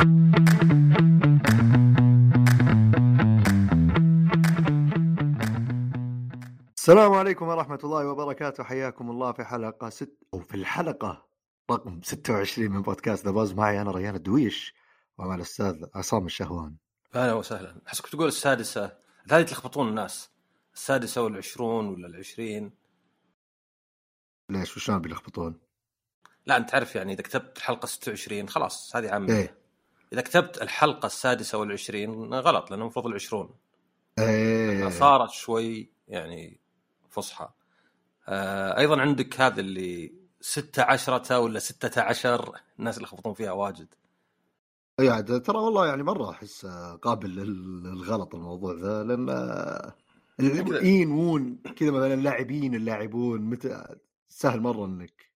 السلام عليكم ورحمة الله وبركاته. حياكم الله في حلقة ست أو في الحلقة رقم 26 من بودكاست ذا باز معي أنا ريان الدويش ومع الأستاذ عصام الشهوان. أهلا وسهلا. احسك تقول السادسة. هذه تلخبطون الناس. السادسة والعشرون ولا العشرين؟ ليش؟ وشلون بيلخبطون؟ لا أنت تعرف يعني إذا كتبت الحلقة 26 خلاص هذه عامة. إيه. إذا كتبت الحلقة السادسة والعشرين غلط لأنه المفروض العشرون. إيه. صارت شوي يعني فصحى. آه أيضا عندك هذا اللي ستة عشرة ولا ستة عشر الناس اللي يخبطون فيها واجد. إيه عاد ترى والله يعني مرة أحس قابل لل- للغلط الموضوع ذا لأن الإين وون كذا مثلا اللاعبين اللاعبون متى سهل مرة إنك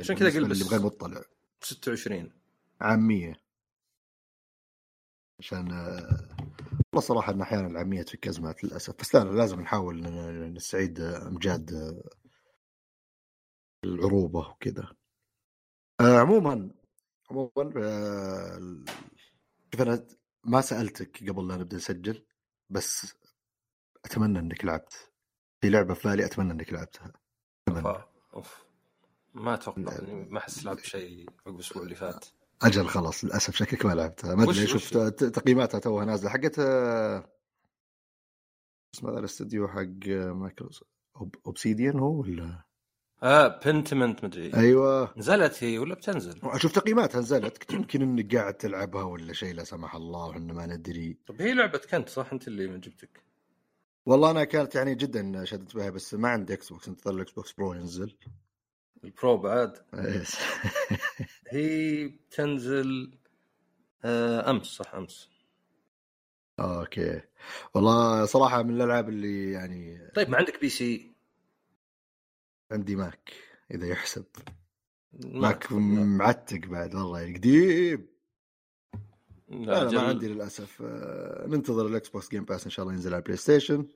عشان كذا بالنسبة قل اللي بس غير مطلع. 26 عامية. عشان آه، والله صراحة إن أحيانا العامية تفك ازمات للأسف. بس لا لازم نحاول نستعيد آه، إمجاد آه، العروبة وكذا. عموما عموما شوف أنا ما سألتك قبل لا نبدأ نسجل بس أتمنى إنك لعبت. في لعبة في بالي أتمنى إنك لعبتها. أتمنى. أوف ما أتوقع ما احس لعبت شيء عقب الأسبوع اللي فات. أجل خلاص للأسف شكلك ما لعبتها ما أدري شفت تقييماتها توها نازلة. حقت آه، اسمه هذا الاستوديو حق Microsoft Obsidian هو ولا؟ آه Pentiment مدري أيوه. نزلت هي ولا بتنزل؟ أشوف تقييماتها نزلت. يمكن انك قاعد تلعبها ولا شيء لا سمح الله وحنا ما ندري. طب هي لعبة كنت صح؟ أنت اللي من جبتك. والله أنا كانت يعني جدا شدت بها بس ما عندي Xbox انتظر ال Xbox برو ينزل. البرو بعد. هي بتنزل آه أمس صح أمس. أوكي. والله صراحة من الألعاب اللي يعني طيب ما عندك PC؟ عندي Mac إذا يحسب. ما Mac معتق بعد والله قديم. لا, أجل. ما عندي للأسف. آه، ننتظر ال Xbox Game Pass إن شاء الله ينزل على ال PlayStation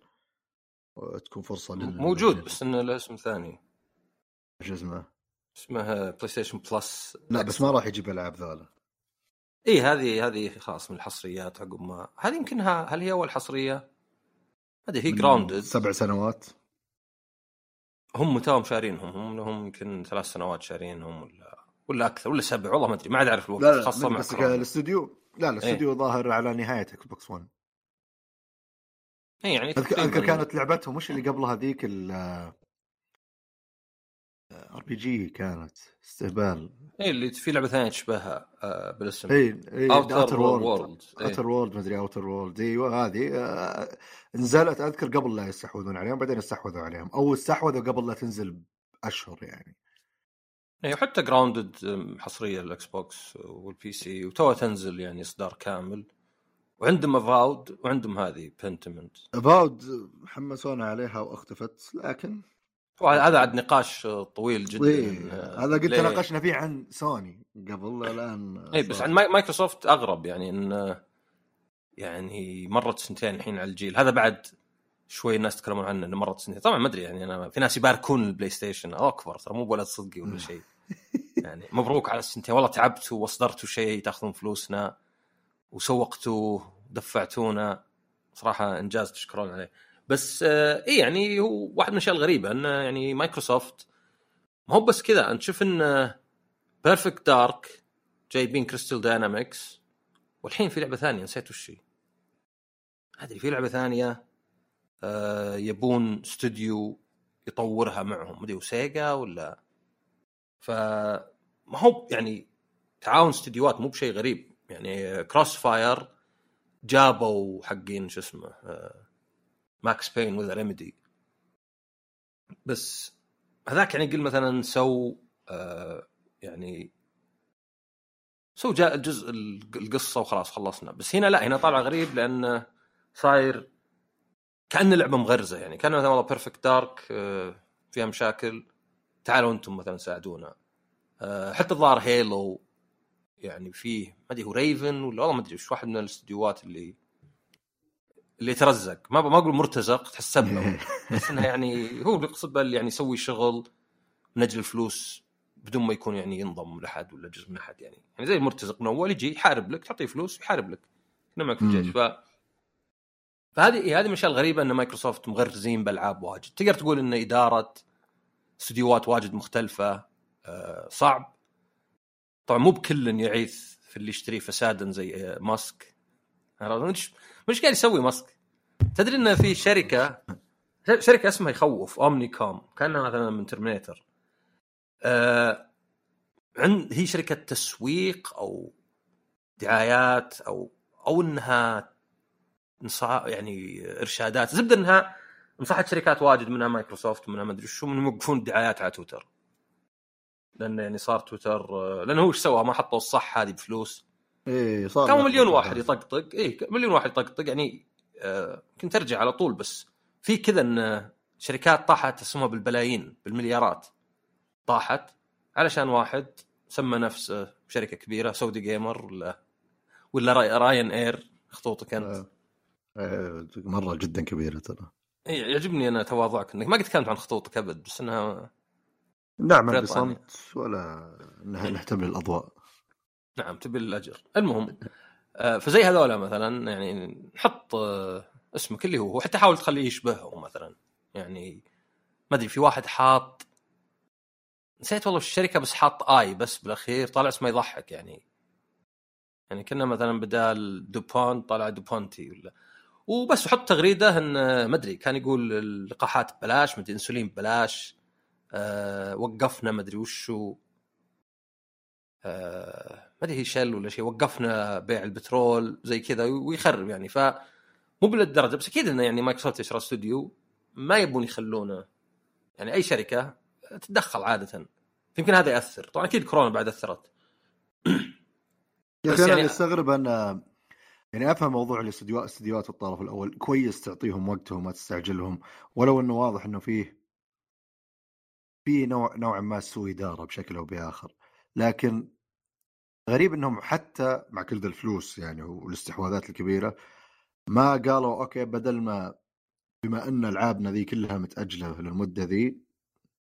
وتكون فرصة لل موجود بس انه له اسم ثاني. شو اسمه؟ اسمه PlayStation Plus لا بس ما راح يجيب ألعاب ذولا. إي هذه هذه خلاص من الحصريات عقب ما. هذه يمكنها هل هي أول حصرية؟ أدري هي Grounded سبع سنوات. هم توهم شارينهم. هم لهم يمكن ثلاث سنوات شارينهم ولا ولا أكثر ولا سبع والله ما أدري. ما عاد أعرف الوقت لا لا خاصة مع بس كورونا. الاستوديو لا الاستوديو ظاهر على نهاية Xbox 1 اي يعني أذكر أذكر كانت لعبتهم وش اللي قبلها ذيك RPG كانت استهبال. اي اللي في لعبة ثانية تشبهها آه بالاسم. اي اي Outer World Outer World مدري Outer World إيوه هذه آه، نزلت أذكر قبل لا يستحوذون عليهم بعدين استحوذوا عليهم. أو استحوذوا قبل لا تنزل بأشهر يعني. اي وحتى Grounded حصرية لل Xbox وال PC وتوها تنزل يعني إصدار كامل. وعندهم Avowed وعندهم هذه Pentiment Avowed حمسونا عليها وأختفت لكن هذا عاد نقاش طويل جدا. إيه هذا قد ليه؟ تناقشنا فيه عن سوني قبل الآن اي بس. عن ماي- مايكروسوفت أغرب يعني إن يعني مرت سنتين الحين على الجيل. هذا بعد شوي الناس يتكلمون عنه إنه مرت سنتين. طبعا ما أدري يعني أنا في ناس يباركون ال PlayStation. الله أكبر ترى مو بولد صدقي ولا شيء. يعني مبروك على السنتين. والله تعبتوا واصدرتوا شيء تأخذون فلوسنا وسوقتوه ودفعتونا. صراحة إنجاز تشكرون عليه. بس آه اي يعني هو واحد من الأشياء الغريبة انه يعني مايكروسوفت ما هو بس كذا. أنت تشوف إن Perfect Dark جايبين Crystal Dynamics والحين في لعبة ثانية نسيت وش هي. أدري في لعبة ثانية آه يبون استوديو يطورها معهم. مدري و Sega ولا؟ ف ما هو يعني تعاون استديوهات مو بشيء غريب. يعني CrossFire جابوا حقين شو اسمه آه Max Payne with Remedy بس هذاك يعني قل مثلا so آه يعني so جاء جزء القصة وخلاص خلصنا. بس هنا لا هنا طالع غريب لأنه صاير كانه لعبه مغرزة يعني. كان مثلا والله Perfect Dark فيها مشاكل. تعالوا أنتم مثلا ساعدونا. آه، حتى الظاهر Halo يعني فيه ما أدري هو Raven ولا والله ما أدري وش واحد من الاستديوهات اللي اللي يترزق. ما ما أقول مرتزق تحسب له. بس إنه يعني هو اللي يقصد بال يعني يسوي شغل من أجل الفلوس بدون ما يكون يعني ينضم لأحد ولا جزء من أحد يعني. يعني زي المرتزق من أول يجي يحارب لك تعطيه فلوس ويحارب لك. كنا معك في الجيش. ف فهذه هذه من الاشياء الغريبه إن مايكروسوفت مغرزين بألعاب واجد. تقدر تقول إن إدارة استديوهات واجد مختلفة آه، صعب. طبعا مو بكل يعيث في اللي يشتري فسادا زي آه، ماسك. مش قاعد يسوي ماسك؟ تدري إن في شركة شركة اسمها يخوف اومني كوم كأنها مثلا من ترمينيتر آه عند هي شركة تسويق أو دعايات أو أو إنها نصا يعني إرشادات. زبدة إنها نصحت شركات واجد منها مايكروسوفت ومنها ما أدري شو من يوقفون الدعايات على تويتر. لأن يعني صار تويتر آه، لأنه هو إيش سوى؟ ما حطوا الصح هذه بفلوس. إيه صار كانوا ياخذ مليون واحد. يطقطق اي مليون واحد يطقطق يعني آه، كنت ارجع على طول بس في كذا إن شركات طاحت اسمها بالبلايين بالمليارات طاحت علشان واحد سمى نفسه شركة كبيرة سعودي جيمر ولا ولا راي- راين إير خطوطك أنت آه. آه، مرة جدا كبيرة ترى إي، يعجبني أنا تواضعك إنك ما قد تكلمت عن خطوطك أبد بس إنها بريطانيا. بصمت ولا نه- نهتم للأضواء نعم تبي الأجر. المهم آه، فزي هذولا مثلا يعني نحط آه، اسمك اللي هو وحتى حاول تخليه يشبهه مثلا. يعني ما أدري في واحد حاط نسيت والله الشركة بس حاط آي بس بالأخير طالع اسمه يضحك يعني. يعني كنا مثلا بدال دوبون طالع دوبونتي ولا. وبس وحط تغريدة إن آه، ما أدري كان يقول اللقاحات ببلاش مدري إنسولين ببلاش أه وقفنا ما أدري وشو. آه، ما أدري هي شل ولا شيء وقفنا بيع البترول زي كذا ويخرب يعني ف مو بالدرجة بس أكيد إنه يعني مايكروسوفت يشرى استوديو ما يبون يخلونه. يعني أي شركة تتدخل عادة. يمكن هذا يأثر. طبعا أكيد كورونا بعد أثرت. يا بس أخي أنا يعني- أستغرب أن يعني أفهم موضوع الاستديوهات استديوهات الطرف الأول. كويس تعطيهم وقتهم ما تستعجلهم. ولو إنه واضح إنه فيه في نوع نوعا ما سوء إدارة بشكل أو بآخر. لكن غريب إنهم حتى مع كل ذا الفلوس يعني والاستحواذات الكبيرة ما قالوا OK بدل ما بما أن ألعابنا ذي كلها متأجلة للمدة ذي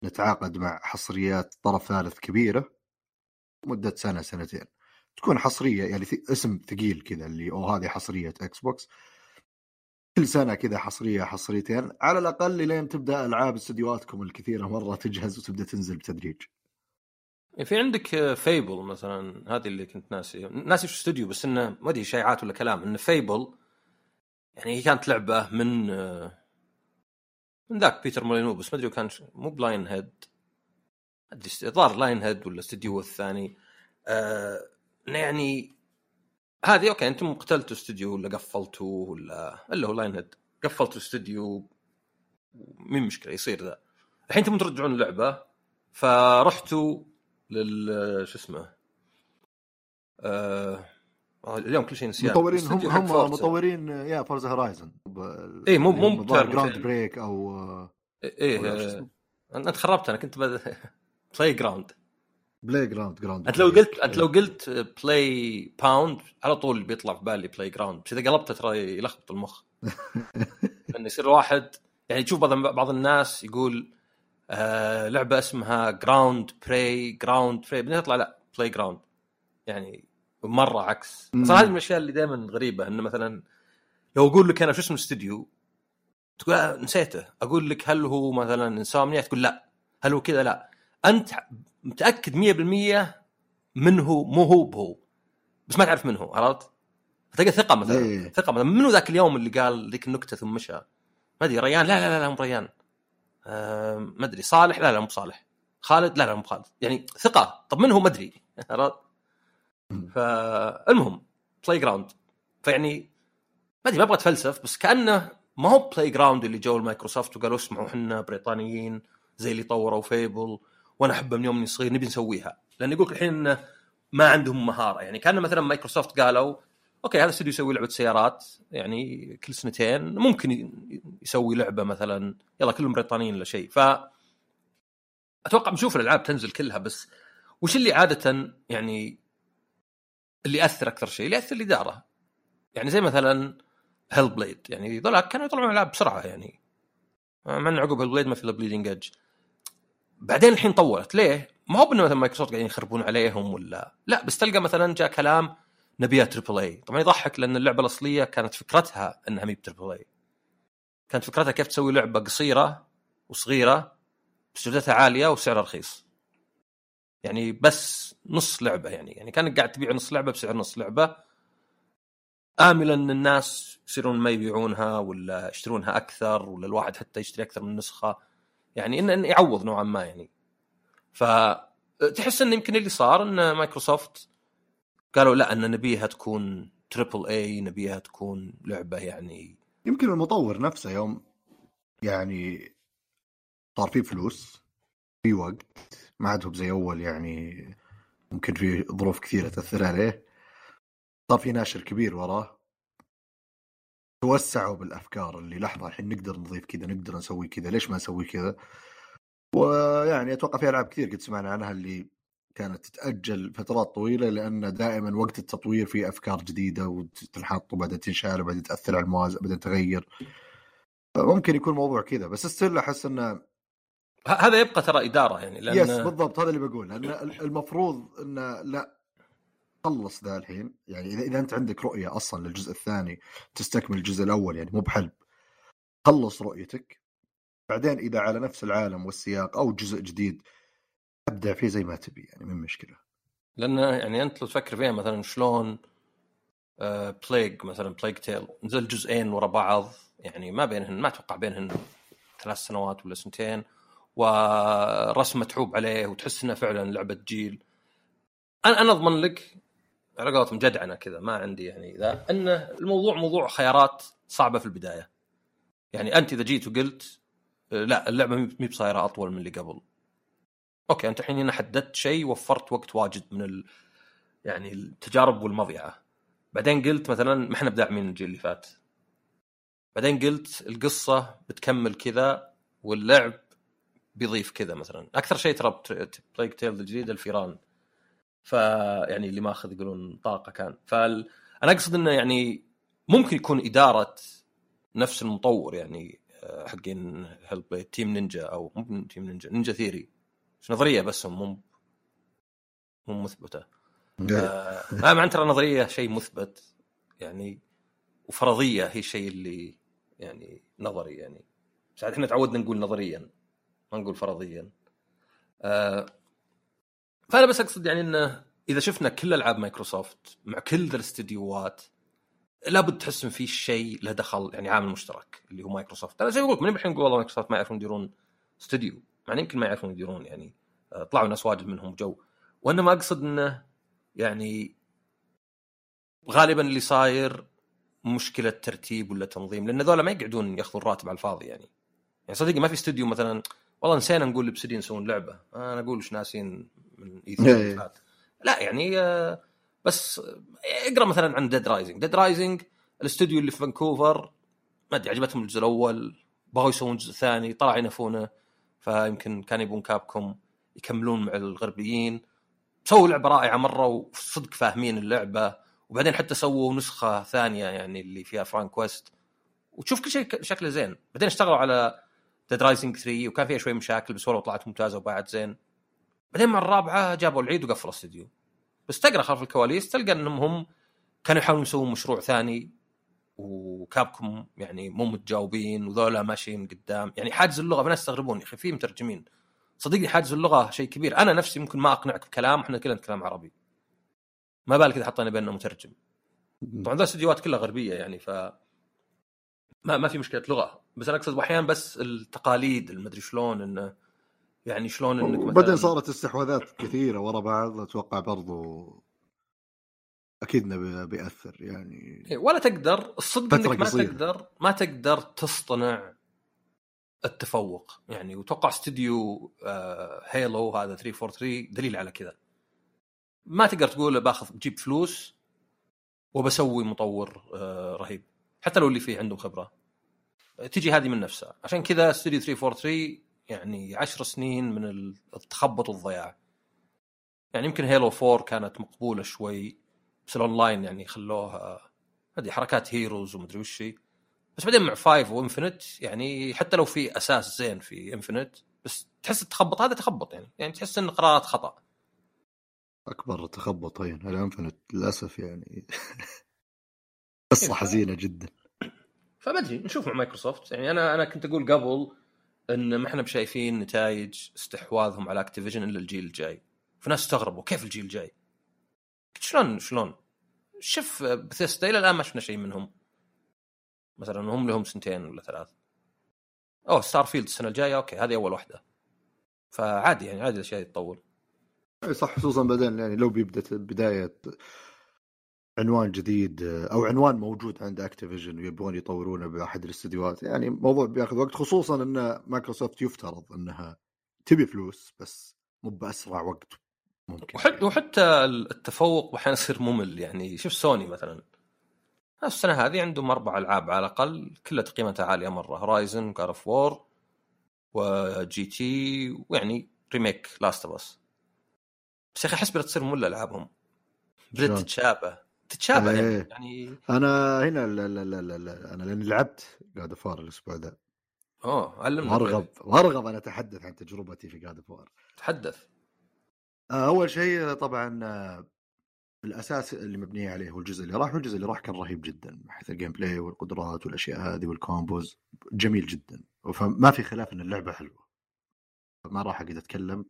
نتعاقد مع حصريات طرف ثالث كبيرة مدة سنة سنتين. تكون حصرية يعني اسم ثقيل كذا اللي أو هذه حصرية إكس بوكس كل سنة كذا حصرية حصريتين. على الأقل لين تبدأ ألعاب استديوهاتكم الكثيرة مرة تجهز وتبدأ تنزل بتدريج. في عندك Fable مثلا هذه اللي كنت ناسي. ناسي في استوديو بس إنه ما أدري شائعات ولا كلام. إن Fable يعني هي كانت لعبة من آه، من ذاك بيتر مولينو بس ما أدري كان مو ب Lionhead أدري الظاهر Lionhead ولا استديو الثاني. آه يعني هذه OK أنتم قتلتوا استوديو ولا قفلتوا ولا إلا هو Lionhead قفلتوا استوديو مين مشكلة يصير ذا؟ الحين تبون ترجعون اللعبة فرحتوا لل شو اسمه آه اليوم كل شيء نسيان مطورين هم هم. مطورين يا فورزا هورايزن إيه، مو- مو جراوند فيلم. بريك أو آه، إيه شو آه،؟ انت خربت أنا كنت. بلاي جراوند بلاي جراوند جراوند أنت لو قلت أنت لو قلت بلاي باوند على طول بيطلع في بالي بلاي جراوند بس إذا قلبته ترى يلخبط المخ لأن يصير واحد يعني تشوف بعض بعض الناس يقول آه لعبة اسمها Ground Play Ground Play بعدين يطلع لا Playground يعني مرة عكس. صار هذه من الأشياء اللي دائما غريبة إنه مثلا لو أقول لك أنا شو اسم الاستوديو تقول آه نسيته. أقول لك هل هو مثلا Insomniac تقول لا. هل هو كذا؟ لا. أنت متأكد 100% من هو مو هو بهو. بس ما تعرف من هو عرفت؟ فتلقى ثقة مثلا. إيه. ثقة مثلا. منو ذاك اليوم اللي قال ذيك النكتة ثم مشى؟ ما أدري ريان؟ لا لا لا, لا مو ريان. آه ما أدري صالح؟ لا لا مو صالح. خالد؟ لا لا مو خالد. يعني ثقة. طب من هو؟ ما أدري. عرفت؟ فالمهم Playground فيعني ما أدري ما أبغى أتفلسف بس كأنه ما هو Playground اللي جو المايكروسوفت وقالوا اسمعوا إحنا بريطانيين زي اللي طوروا Fable وأنا احبها من يوم اني صغير نبي نسويها. لأن يقول الحين ما عندهم مهارة. يعني كان مثلا مايكروسوفت قالوا OK هذا استوديو يسوي لعبة سيارات يعني كل سنتين. ممكن يسوي لعبة مثلا يلا كلهم بريطانيين ولا شيء. ف أتوقع بنشوف الألعاب تنزل كلها بس وش اللي عادة يعني اللي يأثر أكثر شيء؟ اللي يأثر الإدارة. يعني زي مثلا Hellblade يعني ذولاك كانوا يطلعون ألعاب بسرعة يعني. مع إن عقب Hellblade ما في Bleeding Edge بعدين الحين طورت ليه؟ ما هو بإنه مثلا مايكروسوفت قاعدين يخربون عليهم ولا لا؟ بس تلقى مثلا جاء كلام نبيها triple A طبعا يضحك لأن اللعبة الأصلية كانت فكرتها إنها مي ب triple A كانت فكرتها كيف تسوي لعبة قصيرة وصغيرة بس جودتها عالية وسعرها رخيص. يعني بس نص لعبة يعني. يعني كانك قاعد تبيع نص لعبة بسعر نص لعبة. املا إن الناس يصيرون ما يبيعونها ولا يشترونها أكثر ولا الواحد حتى يشتري أكثر من نسخة. يعني انه إن يعوض نوعا ما يعني. فتحس انه يمكن اللي صار إن مايكروسوفت قالوا لا أن نبيها تكون triple A نبيها تكون لعبة يعني يمكن المطور نفسه يوم يعني صار فيه فلوس في وقت ما عاد زي أول يعني ممكن في ظروف كثيرة تأثر عليه. صار في ناشر كبير وراه. توسعوا بالأفكار اللي لحظة الحين نقدر نضيف كذا نقدر نسوي كذا ليش ما نسوي كذا؟ ويعني أتوقع في ألعاب كثير قد سمعنا عنها اللي كانت تتأجل فترات طويلة لأن دائما وقت التطوير في أفكار جديدة وتنحط وبعدين تنشال وبعدين تأثر على الموازنة بعدين تغير. ممكن يكون موضوع كذا بس still أحس انه هذا يبقى ترى إدارة يعني لأن yes بالضبط هذا اللي بقول لأن المفروض انه لا خلص ذا الحين يعني إذا إذا أنت عندك رؤية أصلا للجزء الثاني تستكمل الجزء الأول يعني مو بحلب خلص رؤيتك. بعدين إذا على نفس العالم والسياق أو جزء جديد أبدع فيه زي ما تبي يعني من مشكلة. لأن يعني أنت لو تفكر فيها مثلا شلون آه Plague مثلا Plague Tale نزل جزئين ورا بعض يعني ما بينهن ما أتوقع بينهن ثلاث سنوات ولا سنتين ورسم متعوب عليه وتحس إنه فعلا لعبة جيل. أنا أنا أضمن لك على قولتهم جدعنة كذا ما عندي يعني ذا إن الموضوع موضوع خيارات صعبة في البداية. يعني أنت إذا جيت وقلت آه، لا اللعبة مي بصايرة أطول من اللي قبل. أوكي أنت الحين هنا حددت شيء وفرت وقت واجد من ال... يعني التجارب والمضيعة. بعدين قلت مثلا ما إحنا بداعمين الجيل اللي فات. بعدين قلت القصة بتكمل كذا واللعب بيضيف كذا مثلا. أكثر شيء ترى بلايك تيل الجديد الفيران. فيعني اللي ماخذ يقولون طاقة كان. فال... أنا أقصد إنه يعني ممكن يكون إدارة نفس المطور يعني آه، حقين هيل تيم نينجا أو مو تيم نينجا نينجا ثيري مش نظرية بس هم مو مو مثبتة. آه ما معنى ترى نظرية شيء مثبت يعني وفرضية هي الشيء اللي يعني نظري يعني. بس إحنا تعودنا نقول نظريا ما نقول فرضيا. آه فأنا بس أقصد يعني إنه إذا شفنا كل ألعاب مايكروسوفت مع كل ذا الاستديوهات لابد تحس إن في شيء له دخل يعني عامل مشترك اللي هو مايكروسوفت. أنا زي ما أقول لك من الحين نقول والله مايكروسوفت ما يعرفون يديرون استوديو يعني يمكن ما يعرفون يديرون يعني آه، طلعوا ناس واجد منهم جو. وانما أقصد إنه يعني غالبا اللي صاير مشكلة ترتيب ولا تنظيم لأن ذولا ما يقعدون يأخذون راتب على الفاضي يعني. يعني صدقني ما في استوديو مثلا والله نسينا نقول ل Obsidian يسوون لعبة. أنا أقول إيش ناسين من E. 3 لا يعني آه، بس اقرأ مثلا عن Dead Rising Dead Rising الاستوديو اللي في فانكوفر ما أدري عجبتهم الجزء الأول. بغوا يسوون جزء ثاني طلع ينفونه فيمكن كان يبون Capcom يكملون مع الغربيين. سووا لعبة رائعة مرة وصدق فاهمين اللعبة. وبعدين حتى سووا نسخة ثانية يعني اللي فيها Frank West. وتشوف كل شيء شكله زين. بعدين اشتغلوا على Dead Rising 3 وكان فيها شوي مشاكل بس والله طلعت ممتازة وبعد زين. بعدين مع الرابعة جابوا العيد وقفلوا الاستديو بس تقرأ خلف الكواليس تلقى إنهم هم كانوا يحاولون يسوون مشروع ثاني. و Capcom يعني مو متجاوبين وذولا ماشيين قدام. يعني حاجز اللغة ناس يستغربون يا أخي في مترجمين. صدقني حاجز اللغة شيء كبير. أنا نفسي ممكن ما أقنعك بكلام إحنا كلنا نتكلم عربي. ما بالك إذا حطينا بيننا مترجم؟ طبعا ذا استديوهات كلها غربية يعني ف ما ما في مشكلة لغة. بس أنا أقصد أحيانا بس التقاليد المدري شلون انه يعني شلون إنك مثلا وبعدين صارت استحواذات كثيرة ورا بعض أتوقع برضو أكيد إنه بي- بيأثر يعني إيه، ولا تقدر. الصدق إنك ما قصيرة. تقدر ما تقدر تصطنع التفوق. يعني وتوقع استوديو آه Halo هذا 343 دليل على كذا. ما تقدر تقول باخذ بجيب فلوس وبسوي مطور آه رهيب. حتى لو اللي فيه عنده خبرة. تجي هذه من نفسها. عشان كذا استوديو 343 يعني عشر سنين من التخبط والضياع يعني يمكن Halo 4 كانت مقبولة شوي. بس الاونلاين يعني خلوها هذه حركات heroes ومدري وش هي. بس بعدين مع Five و Infinite يعني حتى لو في أساس زين في Infinite بس تحس التخبط هذا تخبط يعني يعني تحس إن قرارات خطأ أكبر تخبط هين هذا Infinite للأسف يعني قصة. حزينة جدا فما أدري نشوف مع مايكروسوفت يعني أنا أنا كنت أقول قبل إن ما إحنا بشايفين نتائج استحواذهم على Activision إلا الجيل الجاي فناس استغربوا كيف الجيل الجاي؟ شلون شلون؟ شوف بثيستا إلى الآن ما شفنا شيء منهم. مثلا هم لهم سنتين ولا ثلاث. أوه Starfield السنة الجاية أوكي هذه أول واحدة فعادي يعني عادي الأشياء تطول صح خصوصا بعدين يعني لو بيبدأ بداية عنوان جديد أو عنوان موجود عند Activision ويبغون يطورونه بأحد الاستديوهات يعني موضوع بياخذ وقت خصوصا إن مايكروسوفت يفترض إنها تبي فلوس بس مو بأسرع وقت. ممكن. وحتى وحتى التفوق أحيانا يصير ممل. يعني شوف سوني مثلا. السنة هذه عندهم أربع ألعاب على الأقل كلها تقييماتها عالية مرة. Horizon God of War و GT ويعني remake Last of Us بس يا أخي أحس بدات تصير مملة ألعابهم. بدات؟ تتشابه. تتشابه يعني, إيه. يعني أنا هنا لا لا لا لا, لا. أنا لأني لعبت God of War الأسبوع ذا أوه علمنا وأرغب وأرغب أن أتحدث عن تجربتي في God of War تحدث. أول شيء طبعا آه، الأساس اللي مبنيه عليه هو الجزء اللي راح والجزء اللي راح كان رهيب جدا من حيث ال gameplay والقدرات والأشياء هذه وال combos جميل جدا. فما في خلاف إن اللعبة حلوة. ما راح أقعد أتكلم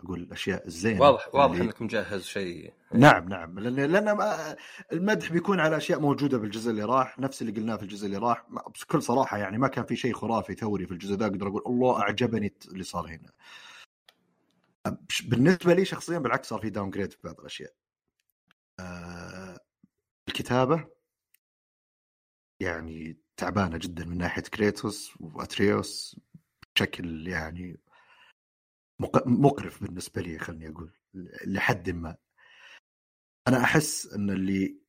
أقول الاشياء الزينه واضح واضح اللي- إنك مجهز شيء. نعم نعم لأن لأن ما- المدح بيكون على أشياء موجودة بالجزء اللي راح نفس اللي قلناه في الجزء اللي راح. بكل صراحة يعني ما كان في شيء خرافي ثوري في الجزء ذا أقدر أقول الله أعجبني اللي صار هنا. بالنسبة لي شخصيا بالعكس صار في downgrade في بعض الأشياء. آه، الكتابة يعني تعبانة جدا من ناحية Kratos و Atreus بشكل يعني مق- مقرف بالنسبة لي خلني أقول لحد ما. أنا أحس إن اللي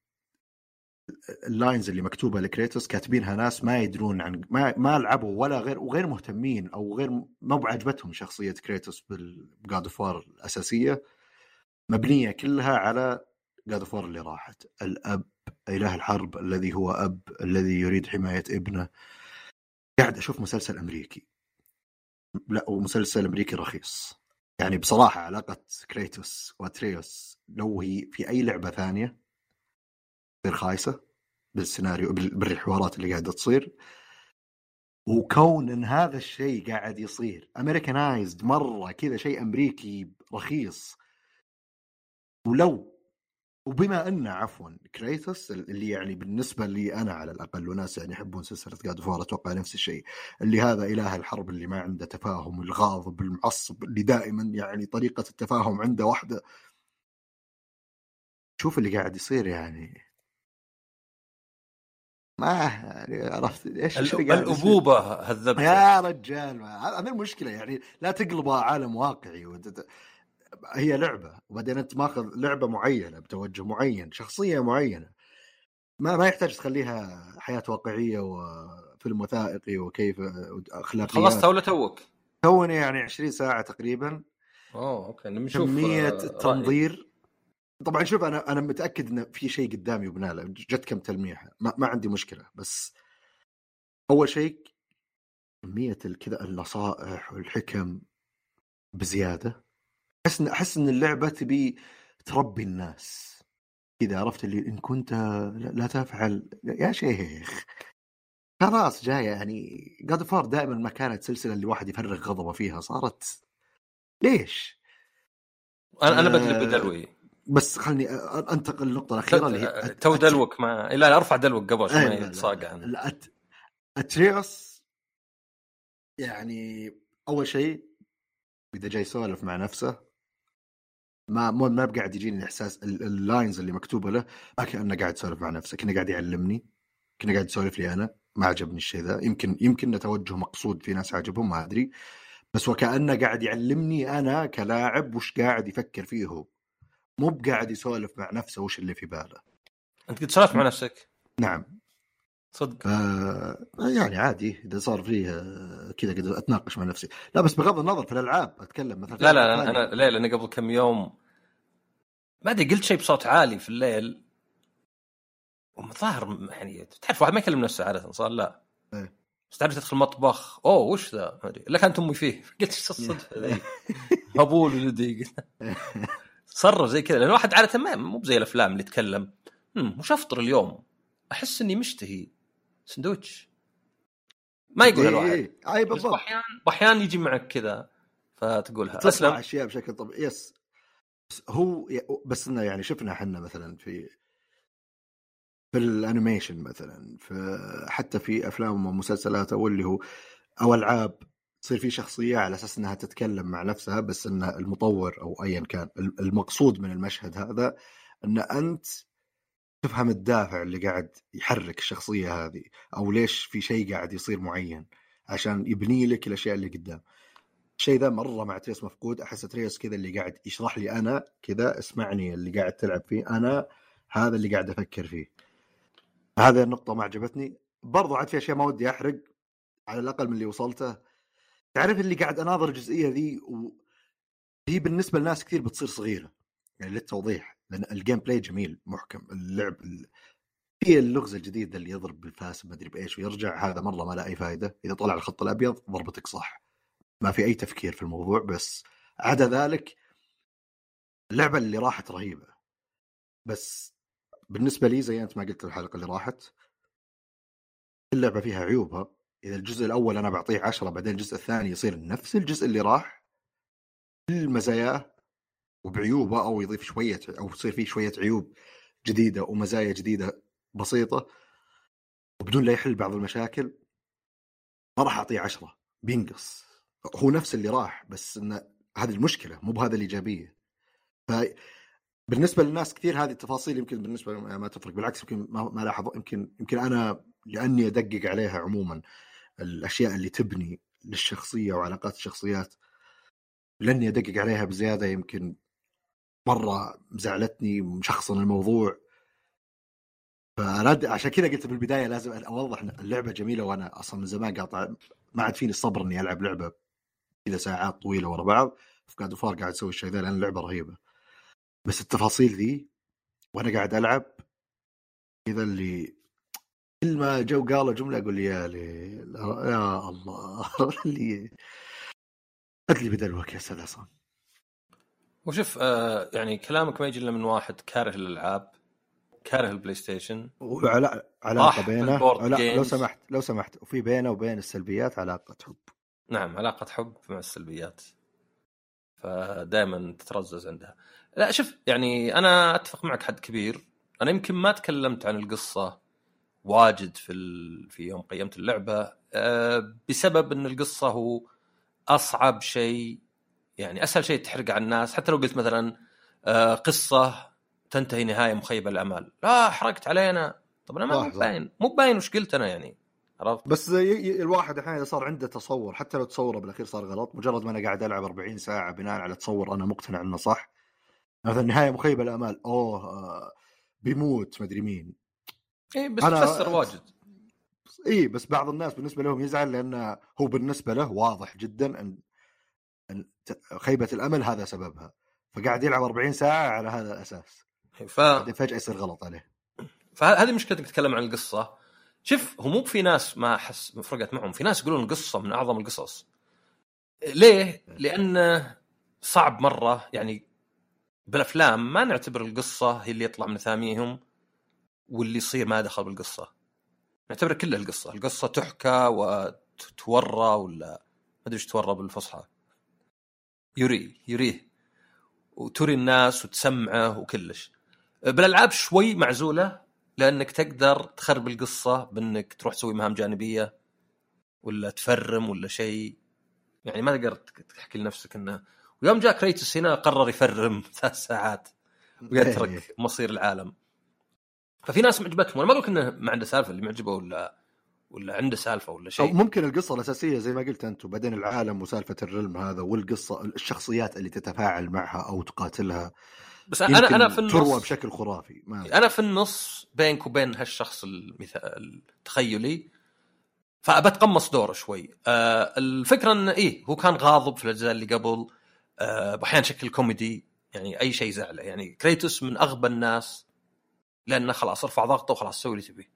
ال lines اللي مكتوبة لكريتوس كاتبينها ناس ما يدرون عن ما ما لعبوا ولا غير وغير مهتمين أو غير ما بعجبتهم شخصية كريتوس بال God of War الأساسية. مبنية كلها على God of War اللي راحت. الأب إله الحرب الذي هو أب الذي يريد حماية ابنه. قاعد أشوف مسلسل أمريكي. لا ومسلسل أمريكي رخيص. يعني بصراحة علاقه كريتوس وأتريوس لو هي في أي لعبة ثانية تصير خايسة. بالسيناريو بال- بالحوارات اللي قاعدة تصير. وكون إن هذا الشيء قاعد يصير Americanized مرة كذا شيء أمريكي رخيص. ولو وبما ان عفوا كريتوس اللي يعني بالنسبة لي أنا على الأقل وناس يعني يحبون سلسلة God of War أتوقع نفس الشيء. اللي هذا إله الحرب اللي ما عنده تفاهم الغاضب المعصب اللي دائما يعني طريقة التفاهم عنده واحدة. شوف اللي قاعد يصير يعني. ما يعني عرفت إيش؟ الأبوبة هذبتها يا رجال هذه المشكلة يعني لا تقلبها عالم واقعي وتت... هي لعبة وبعدين أنت ماخذ لعبة معينة بتوجه معين شخصية معينة ما ما يحتاج تخليها حياة واقعية وفيلم وثائقي وكيف أخلاقيات خلصتها ولا توك؟ توني يعني 20 ساعة تقريبا أوه أوكي نشوف كمية آه،. التنظير طبعا شوف أنا أنا متأكد إن في شيء قدامي وبناله جت كم تلميحة ما, ما عندي مشكلة بس أول شيء كمية كذا النصائح والحكم بزيادة. أحس إن أحس إن اللعبة تبي تربي الناس. كذا عرفت اللي إن كنت لا تفعل. يا شيخ. خلاص جاية يعني جاد فار دائما ما كانت سلسلة اللي واحد يفرغ غضبه فيها صارت ليش؟ أنا أنا آه، بدل بدلوي. بس خلني أنتقل للنقطة الأخيرة اللي هي تو دلوك ما لا أرفع دلوك قبل عشان ما يتصاقع. أتريوس يعني أول شيء إذا جاي يسولف مع نفسه ما مو ما بقاعد يجيني الاحساس ال- lines اللي مكتوبة له ما كأنه قاعد يسولف مع نفسه كأنه قاعد يعلمني كأنه قاعد يسولف لي أنا ما عجبني الشيء ذا يمكن يمكن توجه مقصود في ناس عجبهم ما أدري بس وكانه قاعد يعلمني أنا كلاعب وش قاعد يفكر فيه هو مو بقاعد يسولف مع نفسه وش اللي في باله. أنت قد سولفت مع نفسك؟ نعم. صدق. آه يعني عادي إذا صار فيه آه، كذا كذا أتناقش مع نفسي. لا بس بغض النظر في الألعاب أتكلم مثلا لا لا ألعاب أنا ثانية. أنا لا لأن قبل كم يوم ما أدري قلت شيء بصوت عالي في الليل. ومظاهر يعني تعرف واحد ما يكلم نفسه عادة صار لا. إيه. بس تعرف تدخل المطبخ أوه وش ذا؟ ما أدري. الا كانت أمي فيه. قلت إيش الصدفة ذي؟ هبول ولدي. صرف زي كذا لأن الواحد عادة ما مو زي الأفلام اللي يتكلم. "هم، وش أفطر اليوم؟ أحس إني مشتهي. سندوتش ما يقولها الواحد اي أي بس بالضبط. أحيانا أحيانا يجي معك كذا فتقولها أسلم. أشياء بشكل طبيعي yes بس هو بس إنه يعني شفنا إحنا مثلا في في ال animation مثلا في حتى في أفلام ومسلسلات أو اللي هو أو ألعاب. تصير في شخصية على أساس إنها تتكلم مع نفسها بس إن المطور أو ايا كان المقصود من المشهد هذا إن أنت تفهم الدافع اللي قاعد يحرك الشخصية هذه أو ليش في شيء قاعد يصير معين عشان يبني لك الأشياء اللي قدام. الشيء ذا مرة مع تريس مفقود أحس تريس كذا اللي قاعد يشرح لي أنا كذا اسمعني اللي قاعد تلعب فيه أنا هذا اللي قاعد أفكر فيه. هذه النقطة ما عجبتني. برضو عاد في أشياء ما ودي أحرق على الأقل من اللي وصلته. تعرف اللي قاعد أناظر الجزئية ذي و... هي بالنسبة لناس كثير بتصير صغيرة يعني للتوضيح لأن ال gameplay جميل محكم اللعب ال... في اللغز الجديد اللي يضرب بالفاس ما أدري بإيش ويرجع هذا مرة ما له أي فائده إذا طلع الخط الأبيض ضربتك صح. ما في أي تفكير في الموضوع بس عدا ذلك اللعبة اللي راحت رهيبة. بس بالنسبة لي زي أنت ما قلت الحلقة اللي راحت اللعبة فيها عيوبها. إذا الجزء الأول أنا بعطيه عشرة بعدين الجزء الثاني يصير نفس الجزء اللي راح بالمزاياه وبعيوبه أو يضيف شوية أو يصير فيه شوية عيوب جديدة ومزايا جديدة بسيطة وبدون لا يحل بعض المشاكل ما راح أعطيه عشرة بينقص. هو نفس اللي راح بس انه هذه المشكلة مو بهذا الإيجابية. ف بالنسبة للناس كثير هذه التفاصيل يمكن بالنسبة ما تفرق بالعكس يمكن ما, ما لاحظ يمكن يمكن أنا لأني أدقق عليها عموما. الأشياء اللي تبني للشخصية وعلاقات الشخصيات لاني ادقق عليها بزيادة يمكن مرة مزعلتني ومشخصن الموضوع. فانا عشان كذا قلت بالبدايه لازم أوضح إن اللعبة جميلة وأنا أصلا من زمان قاطع ما عاد فيني الصبر إني ألعب لعبة كذا ساعات طويلة ورا بعض. في فار قاعد أسوي الشيء ذا لأن اللعبة رهيبة. بس التفاصيل ذي وأنا قاعد ألعب كذا اللي كل ما جو قالوا جملة أقول يا لي يا الله. اللي ادلي بدلوك يا عصام. وشوف آه يعني كلامك ما يجي إلا من واحد كاره الالعاب كاره البلاي ستيشن راح علاقه بينه لا لو. سمحت لو سمحت وفي بينه وبين السلبيات علاقة حب. نعم علاقة حب مع السلبيات. فدائما تترزز عندها. لا شوف يعني أنا أتفق معك حد كبير. أنا يمكن ما تكلمت عن القصة واجد في ال... في يوم قيمت اللعبة أه بسبب إن القصة هو أصعب شيء يعني أسهل شيء تحرق على الناس. حتى لو قلت مثلا أه قصة تنتهي نهاية مخيبة الامال لا حرقت علينا. طب أنا ما مو. باين. مو باين وش قلت أنا يعني. عرفت؟ بس ي- الواحد أحيانا إذا صار عنده تصور حتى لو تصوره بالأخير صار غلط مجرد ما أنا قاعد ألعب 40 ساعة بناء على تصور أنا مقتنع إنه صح مثلا نهاية مخيبة الامال أوه آه، بيموت مدري مين. إيه بس أنا- تفسر واجد. اي بس بعض الناس بالنسبة لهم يزعل لأن هو بالنسبة له واضح جدا ان أن خيبة الأمل هذا سببها. فقاعد يلعب 40 ساعة على هذا الأساس. ف... فجأة يصير غلط عليه. فهذه مشكلتك تتكلم عن القصة. شوف هو مو في ناس ما أحس فرقت معهم. في ناس يقولون القصة من أعظم القصص. ليه؟ لأن صعب مرة. يعني بالأفلام ما نعتبر القصة هي اللي يطلع من ثاميهم واللي يصير ما دخل بالقصة. نعتبر كلها القصة. القصة تحكى وتورى ولا ما أدري إيش تورى بالفصحى. يري يريه وتري الناس وتسمعه وكلش. بالألعاب شوي معزولة لأنك تقدر تخرب القصة بأنك تروح تسوي مهام جانبية ولا تفرم ولا شيء. يعني ما تقدر تحكي لنفسك إنه ويوم جاء كريتوس هنا قرر يفرم ثلاث ساعات إيه. ويترك مصير العالم. ففي ناس معجبتهم. وأنا ما أقول إنه ما عنده سالفة اللي معجبه ولا ولا عنده سالفة ولا أو شيء ممكن القصة الأساسية زي ما قلت انت وبعدين العالم وسالفة الرلم هذا والقصة الشخصيات اللي تتفاعل معها أو تقاتلها. بس أنا أنا في تروى النص بشكل خرافي ما أنا في النص بينك وبين هالشخص المثال التخيلي فبتقمص دوره شوي. آه الفكرة إنه إيه هو كان غاضب في الأجزاء اللي قبل. آه أحيانا شكل كوميدي يعني أي شيء زعله. يعني كريتوس من أغبى الناس لأنه خلاص ارفع ضغطه وخلاص سوي اللي تبيه.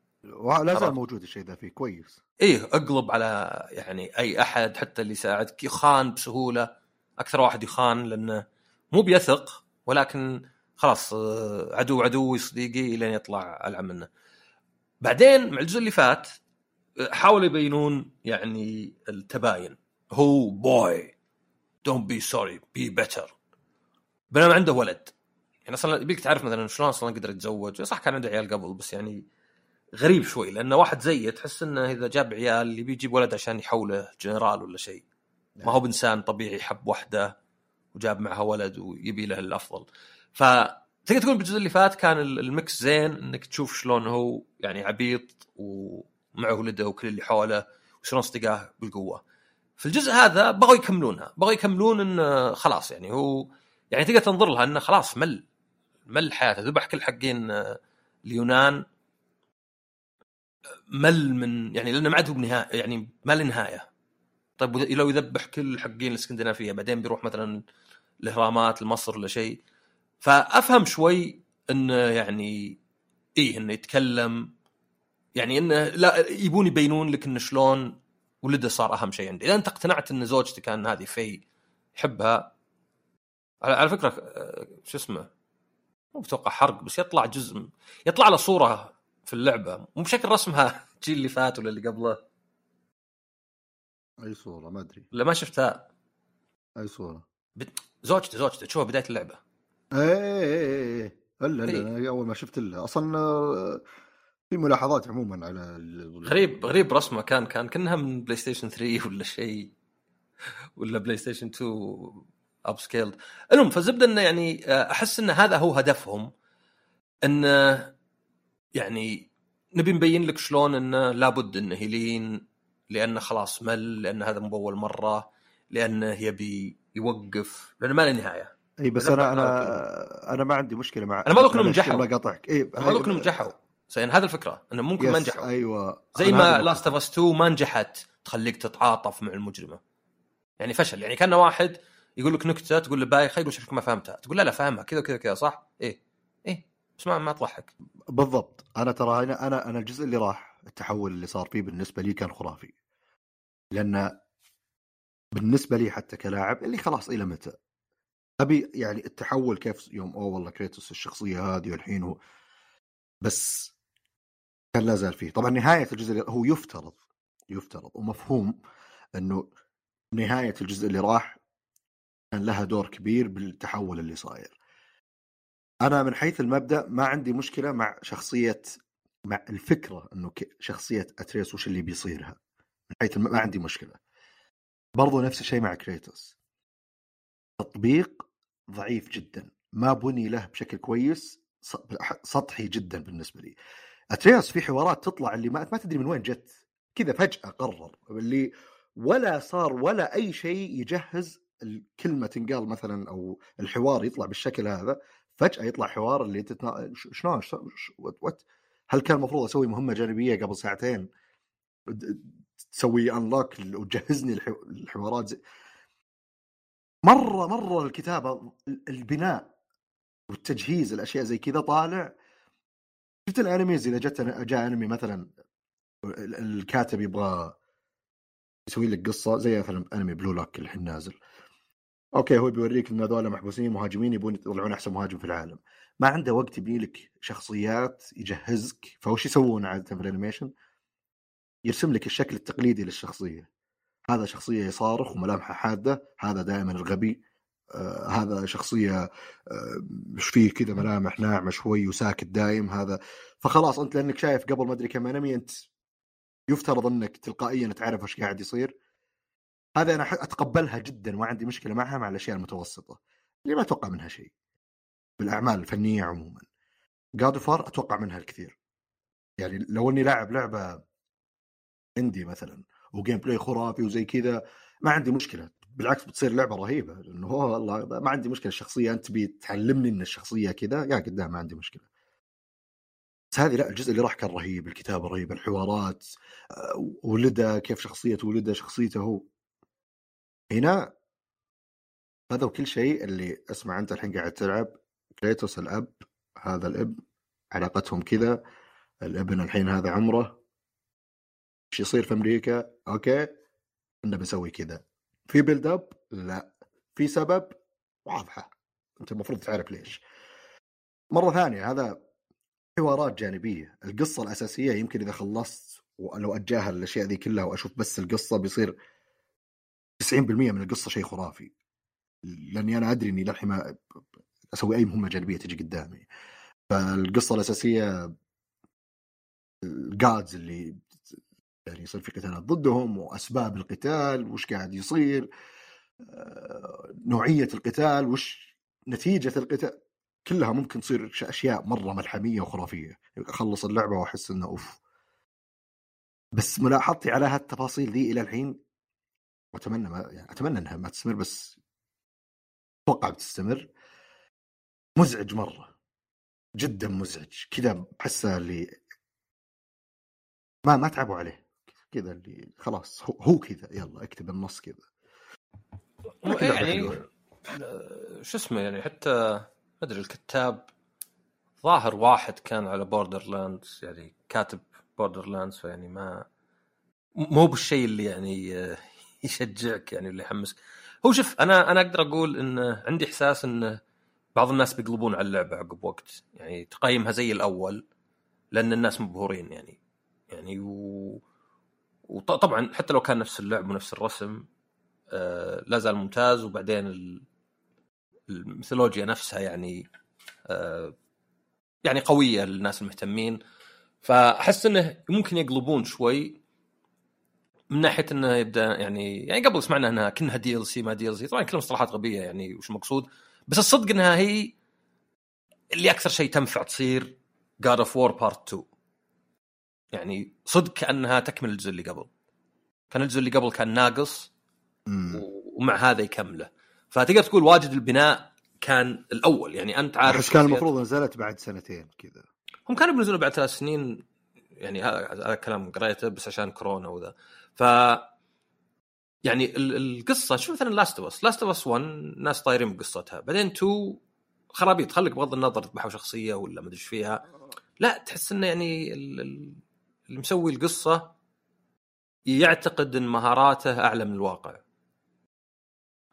لا زال. موجود الشيء ذا فيه كويس. إيه اقلب على يعني أي أحد حتى اللي يساعدك يخان بسهولة. أكثر واحد يخان لأنه مو بيثق ولكن خلاص آه، عدو عدوي صديقي لين يطلع العب منه. بعدين مع الجزء اللي فات آه، حاولوا يبينون يعني التباين. هو boy don't be sorry be better بينما عنده ولد. يعني أصلا يبيك تعرف مثلا شلون أصلا قدر يتزوج؟ صح كان عنده عيال قبل بس يعني غريب شوي لأن واحد زيه تحس إنه إذا جاب عيال اللي بيجيب ولد عشان يحوله جنرال ولا شيء. ما هو بإنسان طبيعي حب وحده وجاب معها ولد ويبي له الأفضل. ف تقدر تقول بالجزء اللي فات كان ال- المكس زين إنك تشوف شلون هو يعني عبيط ومعه ولده وكل اللي حوله وشلون اصدقائه بالقوة. في الجزء هذا بغوا يكملونها، بغوا يكملون إنه خلاص يعني هو يعني تقدر تنظر لها إنه خلاص مل. مل حياته ذبح كل حقين آه، اليونان. مل من يعني لأنه ما عاد بنهاية يعني ما له نهاية. طيب لو يذبح كل حقين الإسكندنافية بعدين بيروح مثلا الإهرامات لمصر ولا شيء فأفهم شوي إنه يعني إيه إنه يتكلم. يعني إنه لا يبون يبينون لك إنه شلون ولده صار أهم شيء عندي. إذا أنت اقتنعت إن زوجتي كان هذه في يحبها. على على فكرة آه، شو اسمه؟ مو بتوقع حرق بس يطلع جزء يطلع له صورة في اللعبة. مو بشكل رسمها الجيل اللي فات ولا اللي قبله. أي صورة؟ ما أدري. ولا ما شفتها. أي صورة؟ زوجته زوجته تشوفها بداية اللعبة. إيه إيه إيه الا الا أول ما شفت له أصلا آه، في ملاحظات عموما على غريب غريب رسمه كان كان كأنها من بلاي ستيشن 3 ولا شيء ولا بلاي ستيشن 2 upscaled المهم فالزبده إنه يعني آه، أحس إن هذا هو هدفهم. انه يعني نبي نبين لك شلون انه لابد انه يلين لأنه خلاص مل لأن هذا مو بأول مرة لأنه يبي يوقف لأنه ما له نهاية. إي بس أنا أنا أنا ما عندي مشكلة مع أنا ما أقول إنهم معلش، نجحوا. ما قاطعك. إي ما أقول إنهم نجحوا. زين هذا الفكرة إنه ممكن ما نجحوا. أيوه. زي ما Last of Us 2 ما نجحت تخليك تتعاطف مع المجرمة. يعني فشل. يعني كان واحد يقول لك نكتة تقول له بايخة يقول شكلك ما فهمتها. تقول لا لا فاهمها كذا كذا كذا صح؟ إيه. إيه. بس ما ما تضحك. بالضبط. أنا ترى أنا أنا أنا الجزء اللي راح التحول اللي صار فيه بالنسبة لي كان خرافي. لأن بالنسبة لي حتى كلاعب اللي خلاص إلى متى؟ أبي يعني التحول كيف يوم أوه والله كريتوس الشخصية هذه والحين هو بس كان لا زال فيه. طبعا نهاية الجزء اللي هو يفترض يفترض ومفهوم إنه نهاية الجزء اللي راح كان لها دور كبير بالتحول اللي صاير. أنا من حيث المبدأ ما عندي مشكلة مع شخصية مع الفكرة إنه شخصية أتريس وش اللي بيصيرها. من حيث الم... ما عندي مشكلة. برضو نفس الشيء مع كريتوس. تطبيق ضعيف جدا. ما بني له بشكل كويس سطحي جدا بالنسبة لي. اترياس في حوارات تطلع اللي ما ما تدري من وين جت. كذا فجأة قرر. اللي ولا صار ولا أي شيء يجهز الكلمة تنقال مثلا أو الحوار يطلع بالشكل هذا فجأة يطلع حوار اللي تتنا... شلون وات هل كان المفروض أسوي مهمة جانبية قبل ساعتين؟ تسوي انلوك وتجهزني الح- الحوارات زي... مرة مرة الكتابة البناء والتجهيز الاشياء زي كذا طالع. شفت الأنميز؟ إذا جت جاء أنمي مثلا ال- الكاتب يبغى يسوي لك قصة زي مثلا أنمي Blue Lock الحين نازل. okay هو بيوريك إن هذول محبوسين مهاجمين يبون يطلعون أحسن مهاجم في العالم. ما عنده وقت يبني لك شخصيات يجهزك فوش يسوون عاده في ال animation يرسم لك الشكل التقليدي للشخصية. هذا شخصية يصارخ وملامحه حادة هذا دائما الغبي. آه هذا شخصية آه مش فيه كذا ملامح ناعمة شوي وساكت دايم هذا. فخلاص أنت لأنك شايف قبل ما أدري كم أنمي أنت يفترض إنك تلقائيا تعرف إيش قاعد يصير. هذا أنا أتقبلها جدا ما عندي مشكلة معها مع الأشياء المتوسطة اللي ما أتوقع منها شيء بالأعمال الفنية عموما. جاد فار أتوقع منها الكثير. يعني لو إني لاعب لعبة عندي مثلا وجيم بلاي خرافي وزي كذا ما عندي مشكلة. بالعكس بتصير لعبة رهيبة لأنه هو والله ما عندي مشكلة. الشخصية أنت تبي تعلمني إن الشخصية كذا يا قدام ما عندي مشكلة. بس هذه لا الجزء اللي راح كان رهيب الكتابة رهيبة الحوارات آه، ولده كيف شخصية ولده شخصيته هو. هنا هذا كل شيء اللي أسمع أنت الحين قاعد تلعب. كريتوس الأب هذا الأب علاقتهم كذا. الابن الحين هذا عمره. إيش يصير في أمريكا؟ أوكي إحنا بنسوي كذا. في build up لا. في سبب؟ واضحة. أنت المفروض تعرف ليش. مرة ثانية هذا حوارات جانبية. القصة الأساسية يمكن إذا خلصت ولو أتجاهل الأشياء ذي كلها وأشوف بس القصة بيصير 90% من القصة شيء خرافي. لأني أنا أدري إني للحين ما أسوي أي مهمة جانبية تجي قدامي. فالقصة الأساسية الجادز اللي يعني يصير في قتالات ضدهم وأسباب القتال وش قاعد يصير آه، نوعية القتال وش نتيجة القتال. كلها ممكن تصير أشياء مرة ملحمية وخرافية. أخلص اللعبة وأحس إنه أوف. بس ملاحظتي على هالتفاصيل ذي إلى الحين وأتمنى ما يعني أتمنى إنها ما تستمر بس أتوقع بتستمر. مزعج مرة. جدا مزعج. كذا احسه اللي ما ما تعبوا عليه. كذا اللي خلاص هو, هو كذا. يلا اكتب النص كذا. يعني شو اسمه يعني حتى ما أدري الكتاب ظاهر واحد كان على Borderlands يعني كاتب Borderlands فيعني ما مو بالشيء اللي يعني يشجعك يعني اللي يحمسك. هو شوف أنا أنا أقدر أقول إن عندي إحساس إن بعض الناس بيقلبون على اللعبة عقب وقت. يعني تقيمها زي الأول لأن الناس مبهورين يعني. يعني و... وطبعا حتى لو كان نفس اللعب ونفس الرسم آه لا زال ممتاز. وبعدين الميثولوجيا نفسها يعني آه يعني قوية للناس المهتمين. فأحس إنه ممكن يقلبون شوي. من ناحية إنه يبدأ يعني يعني قبل سمعنا إنها كأنها دي ال سي ما دي ال سي طبعا كلها مصطلحات غبية يعني وش المقصود؟ بس الصدق إنها هي اللي أكثر شيء تنفع تصير God of War part 2 يعني صدق كأنها تكمل الجزء اللي قبل. كان الجزء اللي قبل كان ناقص ومع هذا يكمله. فتقدر تقول واجد البناء كان الأول. يعني أنت عارف بس كان المفروض نزلت بعد سنتين كذا. هم كانوا بينزلوا بعد ثلاث سنين يعني هذا كلام قريته بس عشان كورونا وذا. ف يعني القصة شوف مثلا Last of Us Last of Us 1 ناس طايرين بقصتها. بعدين 2 خرابيط خليك بغض النظر ذبحوا شخصية ولا ما أدري إيش فيها. لا تحس إنه يعني اللي مسوي القصة يعتقد إن مهاراته أعلى من الواقع.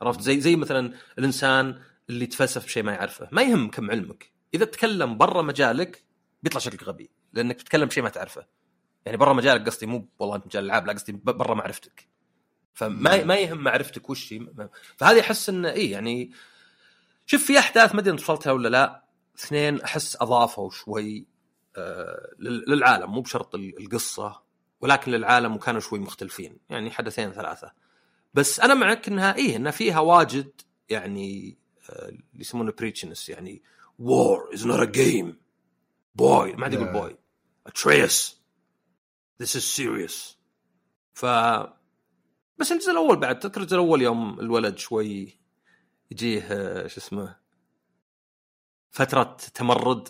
عرفت؟ زي زي مثلا الإنسان اللي تفلسف بشيء ما يعرفه. ما يهم كم علمك. إذا تكلم برا مجالك بيطلع شكلك غبي لأنك تتكلم بشيء ما تعرفه. يعني برا مجالك قصدي مو والله أنت مجال الألعاب لا قصدي برا معرفتك. فما ما يهم معرفتك وش فهذه أحس انه إي يعني شوف في أحداث ما أدري وصلتها ولا لا اثنين أحس أضافوا شوي آه للعالم مو بشرط القصة ولكن للعالم وكانوا شوي مختلفين يعني حدثين ثلاثة. بس أنا معك إنها إيه انها فيها واجد يعني آه اللي يسمونه بريتشنس يعني وور از نوت ا جيم بوي ما عاد يقول بوي اتريس this is serious ف بس الجزء الأول بعد تذكر الجزء الأول يوم الولد شوي يجيه شو اسمه فترة تمرد.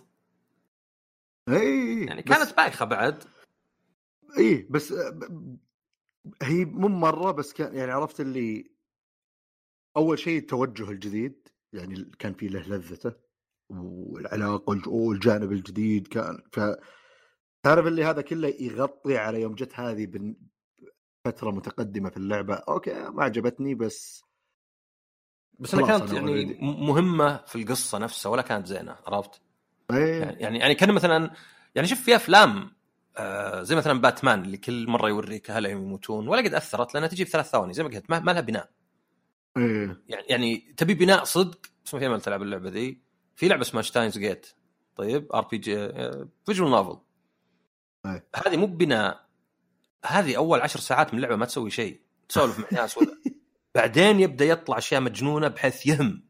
اي يعني كانت بايخة بعد. اي بس هي مو مرة بس كان يعني عرفت اللي أول شيء التوجه الجديد يعني كان في له لذته والعلاقة والجانب الجديد كان ف تعرف اللي هذا كله يغطي على يوم جت هذه فترة متقدمة في اللعبة أوكي ما عجبتني بس بس أنا كانت يعني مهمة في القصة نفسها ولا كانت زينة عرفت؟ أيه. يعني يعني كان مثلا يعني شوف في أفلام آه زي مثلا باتمان اللي كل مرة يوريك هل يموتون ولا قد أثرت لأنها تجي في ثلاث ثواني زي ما قلت ما, ما لها بناء. أيه. يعني يعني تبي بناء صدق اسمه في أمل تلعب اللعبة ذي في لعبة اسمها Steins;Gate طيب RPG visual novel هذه مو بناء. هذه أول عشر ساعات من اللعبه ما تسوي شيء. تسولف مع ناس ولا. بعدين يبدأ يطلع أشياء مجنونة بحيث يهم.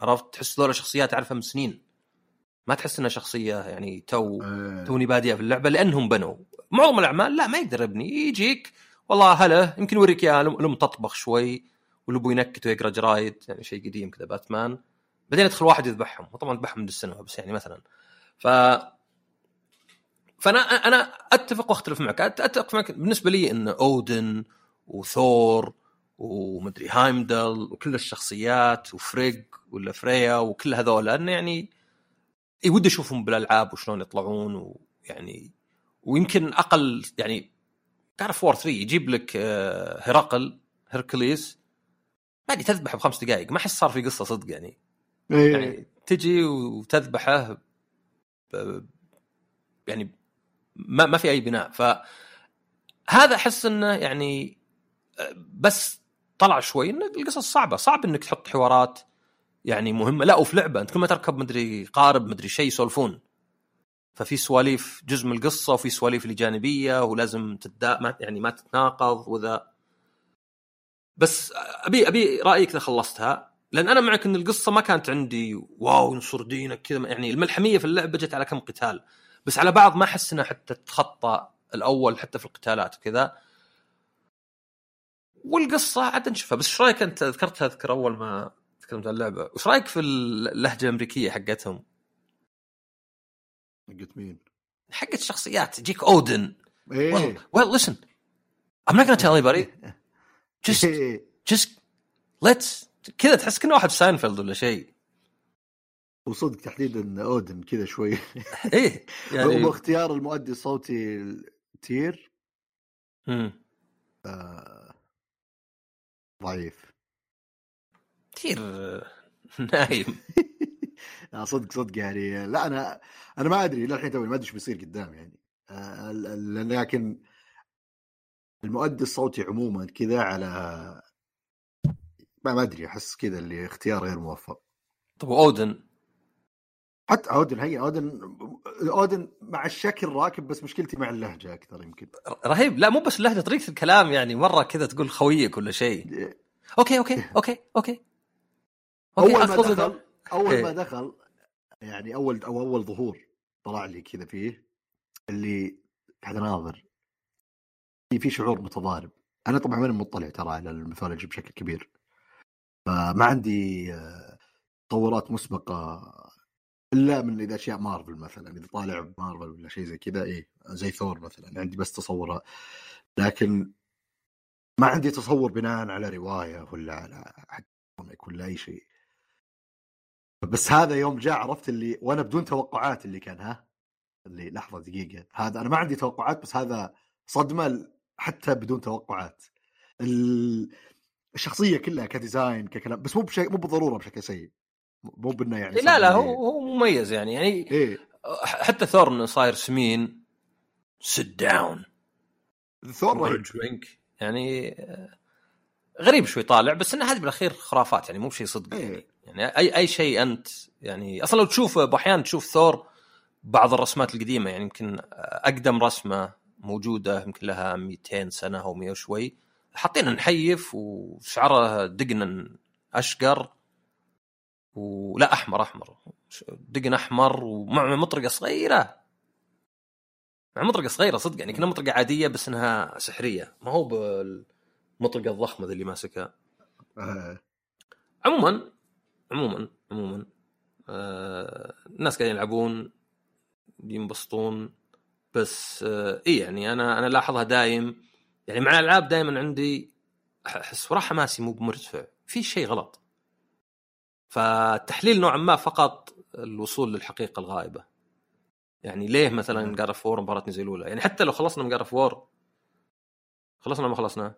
عرفت؟ تحس ذولا شخصيات أعرفها من سنين. ما تحس إنها شخصية يعني تو أيه. توني بادية في اللعبة لأنهم بنوا. معظم الأعمال لا ما يقدر يبني يجيك. والله هلا يمكن يوريك إياه. لم تطبخ شوي. والابو ينكت ويقرأ جرايد. يعني شيء قديم كذا باتمان. بعدين يدخل واحد يذبحهم. وطبعا يذبحهم من السينما بس يعني مثلا. ف فأنا أنا أتفق وأختلف معك. أتفق معك. بالنسبة لي إن أودن وثور ومدري هايمدل وكل الشخصيات وفريج ولا فريا وكل هذول لأنه يعني ودي اشوفهم بالألعاب وشلون يطلعون ويعني ويمكن أقل يعني تعرف وور 3 يجيب لك آه، هرقل هركليس ما ادري تذبحه بخمس دقائق ما أحس صار في قصة صدق يعني. إيه. يعني تجي وتذبحه ب- يعني ما ما في أي بناء. ف هذا أحس إنه يعني بس طلع شوي إن القصص صعبة. صعب إنك تحط حوارات يعني مهمة. لا وفي لعبة. أنت كل ما تركب مدري قارب مدري شيء يسولفون. ففي سواليف جزء من القصة وفي سواليف اللي جانبية ولازم تدا ما يعني ما تتناقض وذا. بس أبي أبي رأيك إذا خلصتها. لأن أنا معك إن القصة ما كانت عندي واو انصر دينك كذا. يعني الملحمية في اللعبة جت على كم قتال. بس على بعض ما أحس انها حتى تتخطى الأول حتى في القتالات وكذا. والقصة عاد نشوفها. بس إيش رأيك أنت؟ ذكرتها اذكر أول ما تكلمت عن اللعبة. وش رأيك في اللهجة الأمريكية حقتهم؟ قلت مين؟ حقت الشخصيات يجيك أودن. إيه. Well, well listen. I'm not gonna tell anybody. Just إيه. just let's كذا تحس كأنه واحد في ساينفيلد ولا شيء. وصدق تحديدا أودن كذا شوي. إيه يعني واختيار المؤدي الصوتي تير. مم. آه ضعيف. آه، نايم. لا صدق صدق يعني. لا أنا أنا ما أدري للحين توي ما أدري إيش بيصير قدام يعني. آه، لكن المؤدي الصوتي عموما كذا على ما ما أدري أحس كذا اللي اختيار غير موفق. طب اودن حتى اودن هي اودن اودن مع الشكل راكب بس مشكلتي مع اللهجة أكثر يمكن. رهيب. لا مو بس اللهجة طريقة الكلام يعني مرة كذا تقول خويك ولا شيء. أوكي أوكي أوكي أوكي. أول ما دخل ده. أول إيه. ما دخل يعني أول أو أول ظهور طلع لي كذا فيه اللي قاعد اناظر في شعور متضارب. أنا طبعا ماني مطلع ترى على ال mythology بشكل كبير. فما عندي آه، تصورات مسبقة إلا من إذا أشياء مارفل مثلا إذا طالع مارفل ولا شيء زي كذا إيه زي ثور مثلا عندي بس تصور لكن ما عندي تصور بناء على رواية ولا على حتى comic ولا أي شيء. بس هذا يوم جاء عرفت اللي وأنا بدون توقعات اللي كان ها؟ اللي لحظة دقيقة. هذا أنا ما عندي توقعات بس هذا صدمة حتى بدون توقعات. ال- الشخصية كلها ك design ككلام بس مو بشيء مو بالضرورة بشكل سيء. مو بانه يعني لا لا صار هو هو مميز يعني يعني إيه. حتى ثورن صاير سمين sit down. ثور يعني آه، غريب شوي طالع بس إنه هذه بالأخير خرافات يعني مو بشيء صدق يعني إيه. يعني. اي أي شيء أنت يعني أصلا لو تشوف باحيان تشوف ثور بعض الرسمات القديمة يعني يمكن أقدم رسمة موجودة يمكن لها 200 سنة أو 100 وشوي حاطينه نحيف وشعره دقن أشقر ولا أحمر أحمر. دقن أحمر ومع مطرقة صغيرة. مع مطرقة صغيرة صدق يعني كنا مطرقة عادية بس إنها سحرية. ما هو بالمطرقة الضخمة اللي ماسكها. عموما عموما عموما آه الناس قاعدين يلعبون ينبسطون. بس آه اي يعني أنا أنا لاحظها دايم. يعني مع الألعاب دائما عندي أحس وراه حماسي مو بمرتفع. في شيء غلط. فالتحليل نوعا ما فقط الوصول للحقيقة الغائبة. يعني ليه مثلا God of War مباراتني زي الأولى؟ يعني حتى لو خلصنا من God of War خلصنا ما خلصنا؟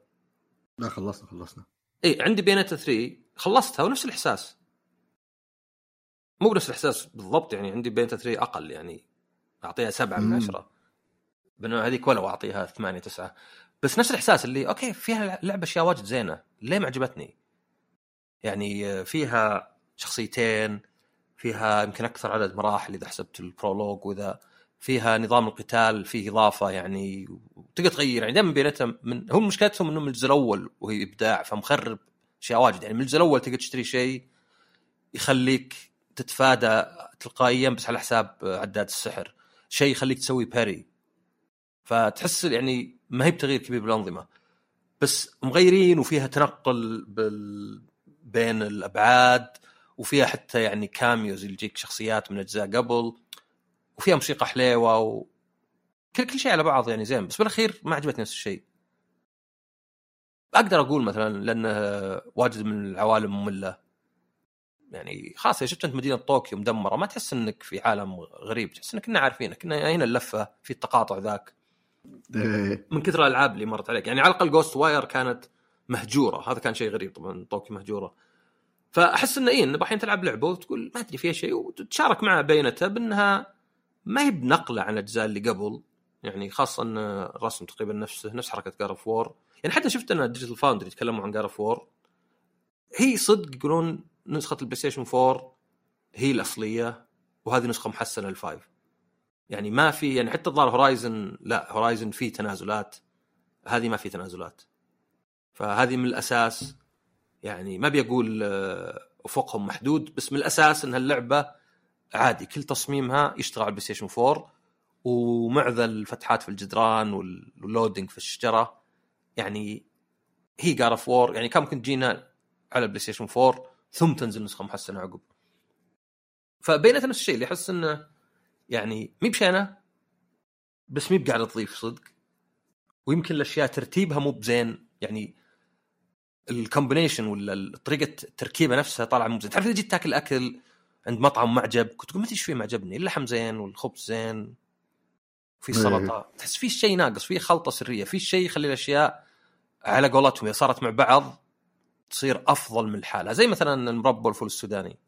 لا خلصنا خلصنا. اي عندي Bayonetta 3 خلصتها ونفس الإحساس. مو بنفس الإحساس بالضبط يعني عندي Bayonetta 3 أقل يعني أعطيها سبعة من. عشرة. بينما هذيك ولو أعطيها ثمانية تسعة. بس نفس الإحساس اللي أوكي فيها لعبة أشياء واجد زينة ليه ما عجبتني؟ يعني فيها شخصيتين فيها يمكن أكثر عدد مراحل إذا حسبت ال prologue وإذا فيها نظام القتال فيه إضافة يعني وتقدر تغير. يعني دائما Bayonetta من هم مشكلتهم انهم من الجزء الأول وهي إبداع فمخرب أشياء واجد. يعني من الجزء الأول تقدر تشتري شيء يخليك تتفادى تلقائيا بس على حساب عداد السحر. شيء يخليك تسوي باري فتحس يعني ما هي بتغيير كبير بالأنظمة. بس مغيرين وفيها تنقل بال... بين الأبعاد. وفيها حتى يعني كاميوز اللي يجيك شخصيات من أجزاء قبل وفيها موسيقى حليوة و... كل كل شيء على بعض يعني زين بس بالأخير ما عجبتني نفس الشيء. أقدر أقول مثلا لأن واجد من العوالم مملة. يعني خاصه شفت أنت مدينة طوكيو مدمرة ما تحس إنك في عالم غريب تحس إنك كنا عارفينك كنا هنا اللفة في التقاطع ذاك. إيه. من كثر الألعاب اللي مرت عليك. يعني على الأقل Ghostwire كانت مهجورة. هذا كان شيء غريب طبعا طوكيو مهجورة. فأحس إنه إيه انه الحين تلعب لعبة وتقول ما أدري فيها شيء وتتشارك مع Bayonetta بأنها ما هي بنقلة عن الأجزاء اللي قبل. يعني خاصة إن الرسم تقريبا نفسه نفس حركة God of War يعني حتى شفت أنا Digital Foundry يتكلموا عن God of War هي صدق يقولون نسخة البلايستيشن 4 هي الأصلية وهذه نسخة محسنة لل five يعني ما في يعني حتى الظاهر Horizon لا Horizon في تنازلات. هذه ما في تنازلات. فهذه من الأساس. يعني ما بيقول آه، أفقهم محدود بس من الأساس إن اللعبه عادي كل تصميمها يشتغل على البلاي ستيشن 4 ومعذى الفتحات في الجدران واللودنج في الشجرة. يعني هي جار اوف وور يعني كان ممكن تجينا على البلاي ستيشن 4 ثم تنزل نسخة محسنة عقب. فبينت نفس الشيء اللي احس إنه يعني مي بشينة بس مي بقاعده تضيف صدق. ويمكن الأشياء ترتيبها مو بزين يعني الكومبينيشن ولا طريقة التركيبه نفسها طالعة مو زين تعرف إذا جيت تاكل أكل عند مطعم معجب كنت تقول ما أدري إيش فيه معجبني اللحم زين والخبز زين في إيه. سلطة. تحس في شيء ناقص في خلطة سرية في شيء يخلي الأشياء على قولتهم إذا صارت مع بعض تصير أفضل من الحالة. زي مثلا المربى والفول السوداني.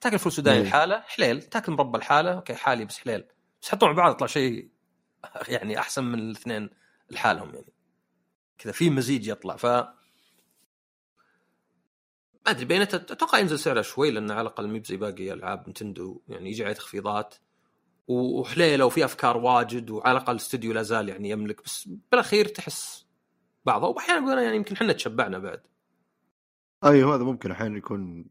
تاكل فول سوداني إيه. الحالة حليل. تاكل مربى الحالة أوكي حالي بس حليل. بس حطهم مع بعض يطلع شيء يعني أحسن من الاثنين لحالهم يعني. كذا في مزيج يطلع. ف ما أدري Bayonetta أتوقع ينزل سعره شوي لأنه على الأقل مي زي باقي ألعاب Nintendo يعني يجي عليه تخفيضات. وحليلة وفي أفكار واجد وعلى الأقل الاستوديو لا زال يعني يملك بس بالأخير تحس بعضه. وأحيانا أقول يعني يمكن إحنا تشبعنا بعد. أيوه هذا ممكن أحيانا يكون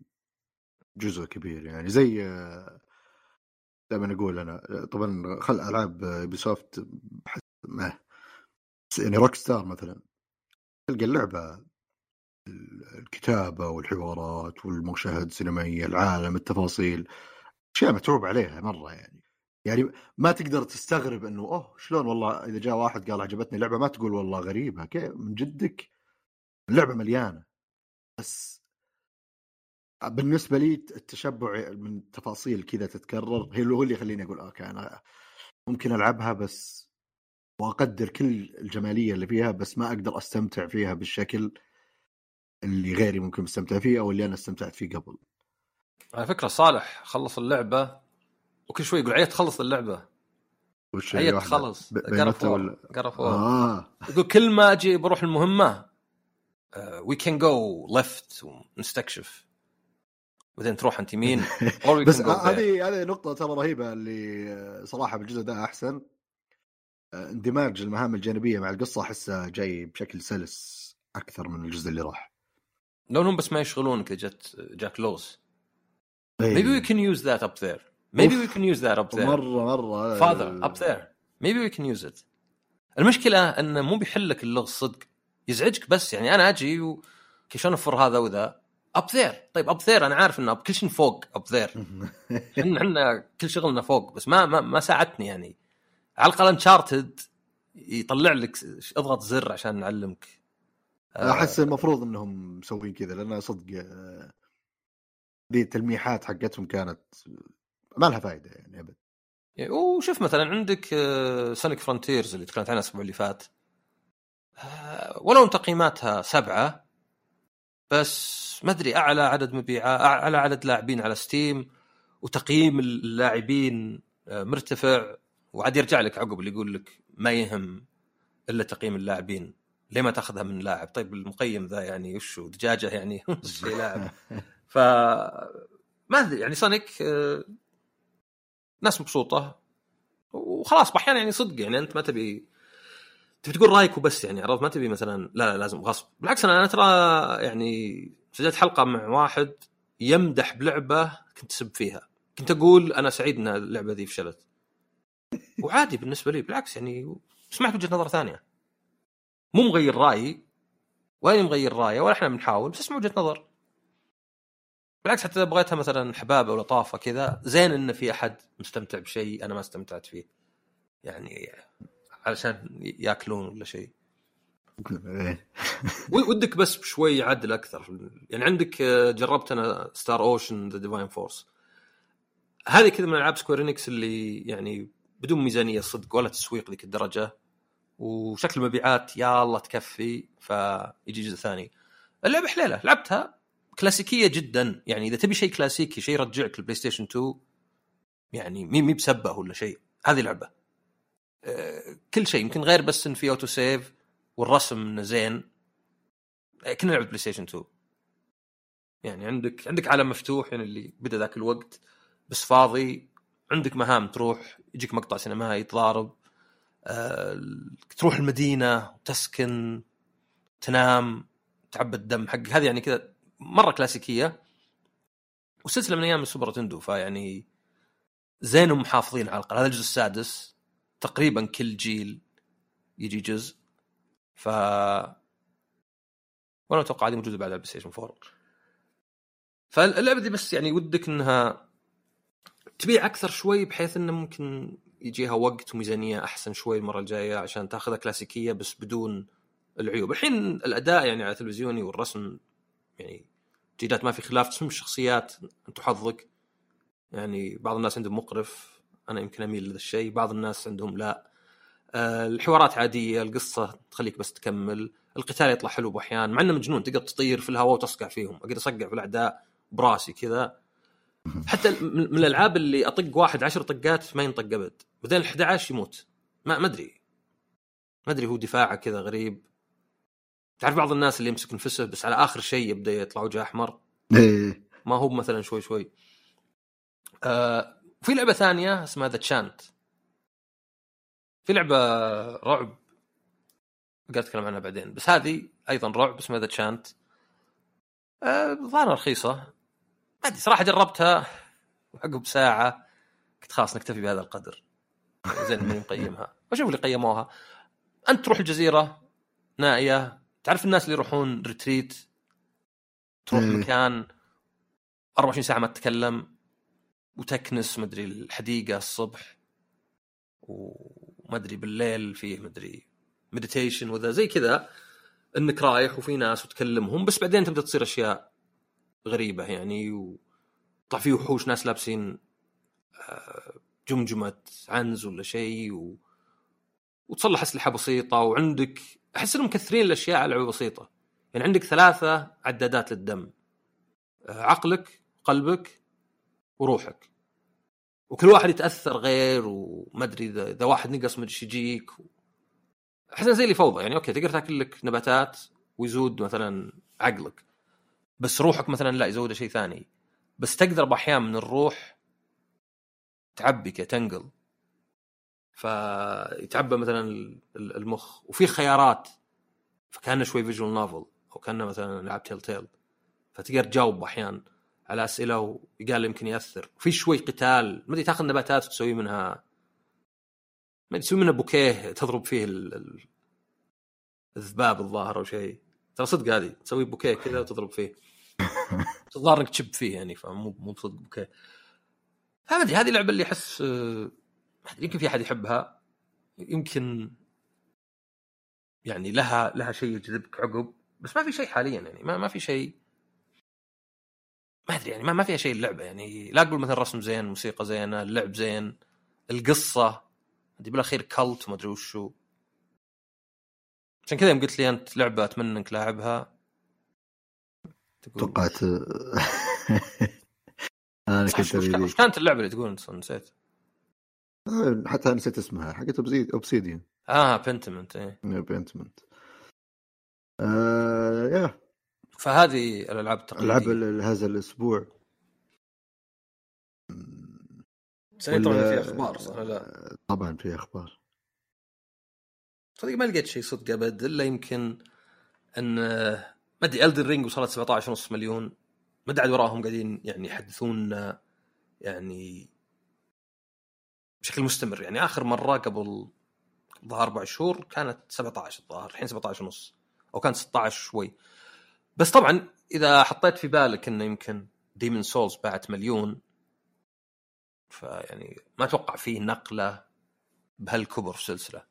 جزء كبير يعني. زي آه، دائما أقول أنا طبعا خل ألعاب Ubisoft ما يعني Rockstar مثلا تلقى اللعبة الكتابة والحوارات والمشاهد السينمائية العالم التفاصيل أشياء متعوب عليها مرة يعني. يعني ما تقدر تستغرب إنه أوه شلون والله إذا جاء واحد قال عجبتني اللعبة ما تقول والله غريبة كيف من جدك اللعبة مليانة. بس بالنسبة لي التشبع من تفاصيل كذا تتكرر هي هو اللي يخليني أقول أوكي أنا ممكن ألعبها بس وأقدر كل الجمالية اللي فيها بس ما أقدر أستمتع فيها بالشكل اللي غيري ممكن يستمتع فيه أو اللي أنا استمتعت فيه قبل. على فكرة صالح خلص اللعبة وكل شوي يقول عيت تخلص اللعبة. وش عيت واحدة؟ تخلص ب- قرف بينتا وور ولا؟ قرف وور آه. يقول كل ما أجي بروح المهمة وي كان جو ليفت ونستكشف. بعدين تروح أنت يمين بس can go ه- there. هذه هذه نقطة ترى رهيبة اللي آه، صراحة بالجزء ده أحسن. آه، اندماج المهام الجانبية مع القصة أحسه جاي بشكل سلس أكثر من الجزء اللي راح. لو انهم بس ما يشغلونك إذا جت جاك لوز إيه. maybe we can use that up there. Maybe we can use that up there. مرة مرة. Farther up there. Maybe we can use it. المشكلة انه مو بيحل لك اللغز صدق. يزعجك بس. يعني أنا أجي و... شلون أفر هذا وذا؟ up there طيب up there أنا عارف إنه كل شيء فوق up there إحنا إحنا كل شغلنا فوق. بس ما ما, ما ساعدتني يعني. على الأقل Uncharted يطلع لك أضغط زر عشان نعلمك. آه، أحس المفروض أنهم مسوين كذا لأن صدق آه، دي التلميحات حقتهم كانت ما لها فائدة يعني يعني وشوف مثلا عندك Sonic Frontiers اللي تكلمت عنها الأسبوع اللي فات. آه، ولو ان تقييماتها سبعة بس ما أدري أعلى عدد مبيعات أعلى عدد لاعبين على Steam وتقييم اللاعبين آه، مرتفع وعاد يرجع لك عقب اللي يقول لك ما يهم إلا تقييم اللاعبين. ليه ما تاخذها من لاعب؟ طيب المقيم ذا يعني وشو؟ دجاجة يعني؟ شيء لاعب؟ ف ما أدري يعني سونيك آه، ناس مبسوطة. وخلاص أحيانا يعني صدق يعني أنت ما تبي تبي تقول رأيك وبس يعني عرفت؟ ما تبي مثلا لا لا لازم غصب. بالعكس أنا أنا ترى يعني سجلت حلقة مع واحد يمدح بلعبة كنت اسب فيها. كنت أقول أنا سعيد إن اللعبة ذي فشلت. وعادي بالنسبة لي بالعكس يعني سمعت وجهة نظر ثانية. مو مغير رايي ولا مغير رأيه ولا إحنا بنحاول بس اسمع وجهة نظر. بالعكس حتى إذا بغيتها مثلا حبابة ولطافه كذا زين إن في أحد مستمتع بشيء أنا ما استمتعت فيه. يعني علشان يأكلون ولا شيء. ودك بس بشوي عدل أكثر. يعني عندك آه، جربت أنا Star Ocean The Divine Force هذه كذا من ألعاب Square Enix اللي يعني بدون ميزانية صدق ولا تسويق ذيك الدرجة. وشكل المبيعات يا الله تكفي فيجي جزء ثاني. اللعبة حليلة لعبتها كلاسيكية جدا. يعني إذا تبي شيء كلاسيكي شيء يرجعك البلاي ستيشن 2 يعني مي مي بسبه ولا شيء. هذه لعبة. آه، كل شيء يمكن غير بس إن في auto save والرسم زين. آه، كنا نلعب بلاي ستيشن 2 يعني عندك عندك عالم مفتوح يعني اللي بدأ ذاك الوقت بس فاضي عندك مهام تروح يجيك مقطع سينمائي تضارب. تروح المدينة تسكن تنام تعبى الدم حق هذه يعني كذا مرة كلاسيكية. وسلسله من أيام السوبر Nintendo فيعني زينهم محافظين على الاقل هذا الجزء السادس تقريبا كل جيل يجي جزء. ف وأنا أتوقع هذه موجودة بعد البلاي ستيشن 4 فاللعبة دي بس يعني ودك إنها تبيع أكثر شوي بحيث إنه ممكن يجيها وقت وميزانية أحسن شوي المرة الجاية عشان تاخذها كلاسيكية بس بدون العيوب. الحين الأداء يعني على تلفزيوني والرسم يعني جيدات ما في خلاف تصميم الشخصيات أنت حظك يعني بعض الناس عندهم مقرف أنا يمكن أميل لهذا الشيء بعض الناس عندهم لا. آه، الحوارات عادية القصة تخليك بس تكمل القتال يطلع حلو باحيان مع إنه مجنون تقدر تطير في الهواء وتصقع فيهم أقدر أصقع في الأعداء براسي كذا. حتى من من الألعاب اللي أطق واحد عشر طقات ما ينطق أبد. بعدين ال 11 يموت. ما ما أدري. ما أدري هو دفاعه كذا غريب. تعرف بعض الناس اللي يمسك نفسه بس على آخر شيء يبدأ يطلع وجهه أحمر؟ إيه. ما هو مثلا شوي شوي. آه في لعبة ثانية اسمها ذا تشانت في لعبة رعب. قاعد أتكلم عنها بعدين. بس هذه أيضا رعب اسمها ذا تشانت آه ظاهرها رخيصة. ما أدري صراحة جربتها. وعقب ساعة قلت خلاص نكتفي بهذا القدر. زين من يقيمها. واشوف اللي قيموها. أنت تروح الجزيرة نائية تعرف الناس اللي يروحون retreat تروح إيه. مكان 24 ساعة ما تتكلم وتكنس مدري الحديقة الصبح ومدري بالليل فيه مدري meditation وذا. زي كذا إنك رايح وفي ناس وتكلمهم بس بعدين تبدأ تصير أشياء غريبة يعني وطلع في وحوش ناس لابسين آه، جمجمة عنز ولا شيء و... وتصلح أسلحة بسيطة وعندك أحس إنهم مكثرين الأشياء على لعبة بسيطة. يعني عندك ثلاثة عدادات للدم. آه، عقلك قلبك وروحك. وكل واحد يتأثر غير وما أدري اذا واحد نقص إيش يجيك أحس زي اللي فوضى. يعني أوكي تقدر تاكل لك نباتات ويزود مثلا عقلك. بس روحك مثلا لا يزود شيء ثاني. بس تقدر بأحيان من الروح تعبي كذا تنقل فيتعبى مثلا ال- ال- المخ وفي خيارات. فكأنه شوي visual novel أو كأنه مثلا لعب Telltale فتقدر تجاوب احيان على أسئلة وقال يمكن يأثر. في شوي قتال ما أدري تأخذ نباتات وتسوي منها. ما تسوي منها بوكيه تضرب فيه ال... ال... الذباب الظاهر أو شيء. ترى صدق هذه تسوي بوكيه كذا وتضرب فيه. الظاهر إنك تشب فيه يعني فمو مو بصدق بوكيه. فما ادري هذه اللعبه اللي أحس آه، يمكن في أحد يحبها. يمكن يعني لها لها شيء يجذبك عقب بس ما في شيء حاليا يعني ما ما في شيء ما أدري يعني ما, ما فيها شيء اللعبة يعني. لا أقول مثلا رسم زين موسيقى زينة اللعب زين القصة دي بالأخير كلت ما أدري وشو. عشان كذا يوم قلت لي أنت لعبة أتمنى إنك لاعبها. توقعت أنا كنت وش- وش كانت اللعبة اللي تقول إنت نسيت. حتى نسيت اسمها حقت أوبسيديان. آه بنتمنت إيه. بنتمنت آه يا. فهذه الألعاب التقليدية. العاب ال- هذا الأسبوع. طبعا ولا- في أخبار صح ولا لا؟ طبعا في أخبار. صدق ما لقيت شيء صدق أبد إلا يمكن إن آه، ما أدري الدر رينج وصلت 17.5 مليون. ما عاد وراهم قاعدين يعني يحدثون يعني بشكل مستمر. يعني آخر مرة قبل ظهر أربع شهور كانت 17 الظاهر الحين 17 ونص أو كانت 16 شوي. بس طبعا إذا حطيت في بالك إنه يمكن Demon's Souls باعت مليون فيعني ما أتوقع فيه نقلة بهالكبر في سلسلة.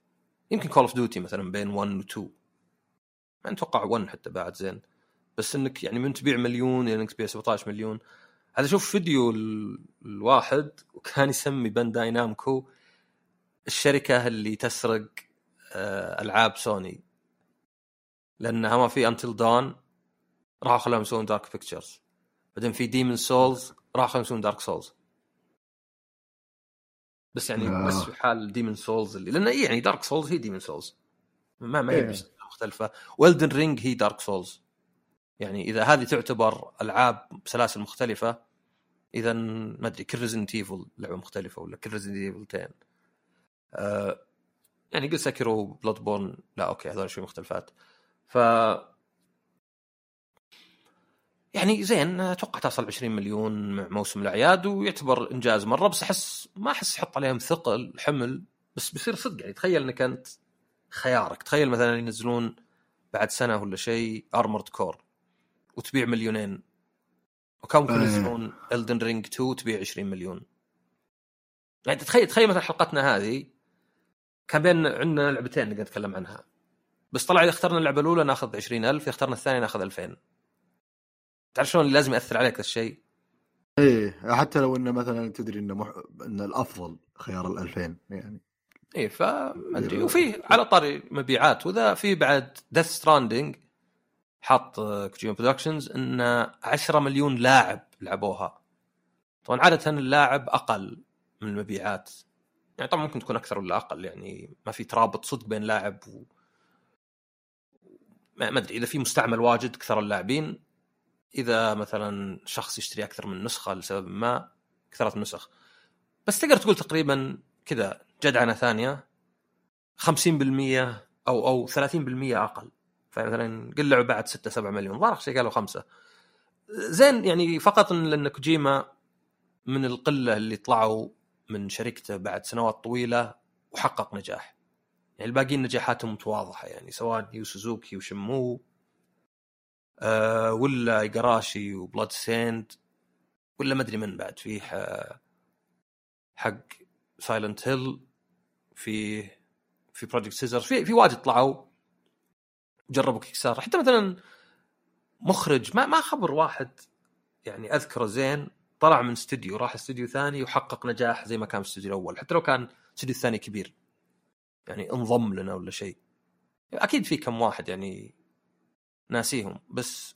يمكن Call of Duty مثلا بين 1 و 2 ما أتوقع 1 حتى بعد زين. بس إنك يعني من تبيع مليون إلى إنك تبيع 17 مليون. هذا شوف فيديو الواحد وكان يسمي Bandai Namco الشركة اللي تسرق آه، ألعاب سوني لأنها ما في Until Dawn راحوا خلاهم يسوون Dark Pictures بعدين في Demon's Souls راحوا خلاهم يسوون Dark Souls بس يعني آه. بس في حال Demon's Souls اللي لأن يعني Dark Souls هي Demon's Souls ما ما هي إيه. مختلفة. و Elden Ring هي Dark Souls يعني إذا هذه تعتبر ألعاب بسلاسل مختلفة إذا ما أدري كل Resident Evil لعبة مختلفة ولا كل Resident Evil آه يعني قل Sekiro Bloodborne لا أوكي هذول شوي مختلفات. ف يعني زين أتوقع تصل 20 مليون مع موسم الأعياد ويعتبر إنجاز مرة بس أحس ما أحس يحط عليهم ثقل حمل بس بيصير صدق. يعني تخيل إنك أنت خيارك تخيل مثلا ينزلون بعد سنة ولا شيء Armored Core وتبيع مليونين. وكم ممكن ينزلون Elden Ring 2 تبيع 20 مليون. يعني تخيل تخيل مثلا حلقتنا هذه كان بين عندنا لعبتين نقدر نتكلم عنها. بس طلع إذا اخترنا اللعبة الأولى ناخذ 20000 إذا اخترنا الثانية ناخذ 2000 تعرف شلون لازم يأثر عليك الشيء؟ إيه حتى لو إنه مثلا تدري إنه مح... إن الأفضل خيار ال 2000 يعني. إيه فما أدري. وفي على طاري مبيعات وإذا في بعد Death Stranding حاط Kojima Productions إن 10 مليون لاعب لعبوها. طبعا عادة اللاعب أقل من المبيعات. يعني طبعا ممكن تكون أكثر ولا أقل يعني ما في ترابط صدق بين لاعب و ما أدري إذا في مستعمل واجد كثر اللاعبين إذا مثلا شخص يشتري أكثر من نسخة لسبب ما كثرت النسخ. بس تقدر تقول تقريبا كذا جدعنة ثانية 50% أو أو 30% أقل. فمثلا قل لعبه بعد 6 7 مليون ظهر شيء قالوا خمسة. زين يعني فقط لأن كوجيما من القلة اللي طلعوا من شركته بعد سنوات طويلة وحقق نجاح. يعني الباقيين نجاحاتهم متواضحة يعني سواء Yu Suzuki و Shenmue ولا Igarashi و Bloodstained ولا ما أدري من بعد. فيه حق Silent Hill في في Project سيزر في في واجد طلعوا. جربوا كيكسار. حتى مثلا مخرج ما ما خبر واحد يعني أذكره زين طلع من استوديو راح استوديو ثاني وحقق نجاح زي ما كان في الاستوديو الأول حتى لو كان الاستوديو الثاني كبير. يعني انضم لنا ولا شيء. أكيد في كم واحد يعني ناسيهم بس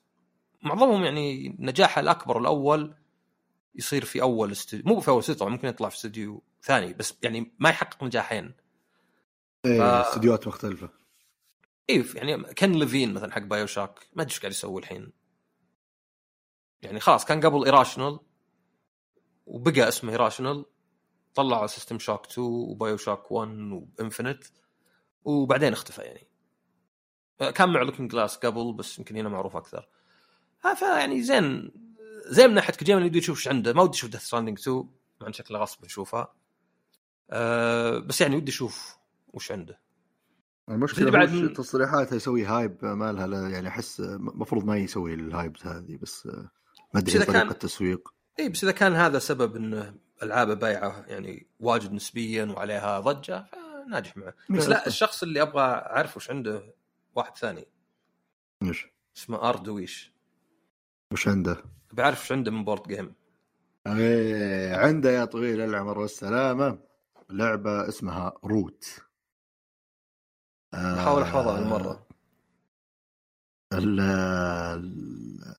معظمهم يعني نجاحه الأكبر الأول يصير في أول استوديو مو في أول استوديو ممكن يطلع في استوديو ثاني بس يعني ما يحقق نجاحين. إيه ف... استديوهات مختلفة. إيه يعني Ken Levine مثلا حق BioShock ما أدري إيش قاعد يسوي الحين. يعني خلاص كان قبل Irrational وبقى اسمه Irrational طلعوا System Shock 2 و BioShock 1 و Infinite وبعدين اختفى يعني. كان مع Looking Glass قبل بس يمكن هنا معروف أكثر. فيعني زين زين من ناحيه كوجيما اللي يشوف إيش عنده. ما ودي أشوف Death Stranding 2 مع شكله غصب نشوفها أه بس يعني ودي أشوف وش عنده. المشكلة بعد من... تصريحاتها يسوي hype ما لها يعني أحس المفروض ما يسوي ال hype هذه بس ما أدري طريقة كان... التسويق. اي بس إذا كان هذا سبب انه العابه بايعه يعني واجد نسبيا وعليها ضجة فناجح معه. بس لا الشخص اللي أبغى أعرف وش عنده واحد ثاني. إيش؟ اسمه أردويش. وش عنده؟ بعرف وش عنده من board game إيه عنده يا طويل العمر والسلامة. لعبة اسمها Root بحاول احفظها المره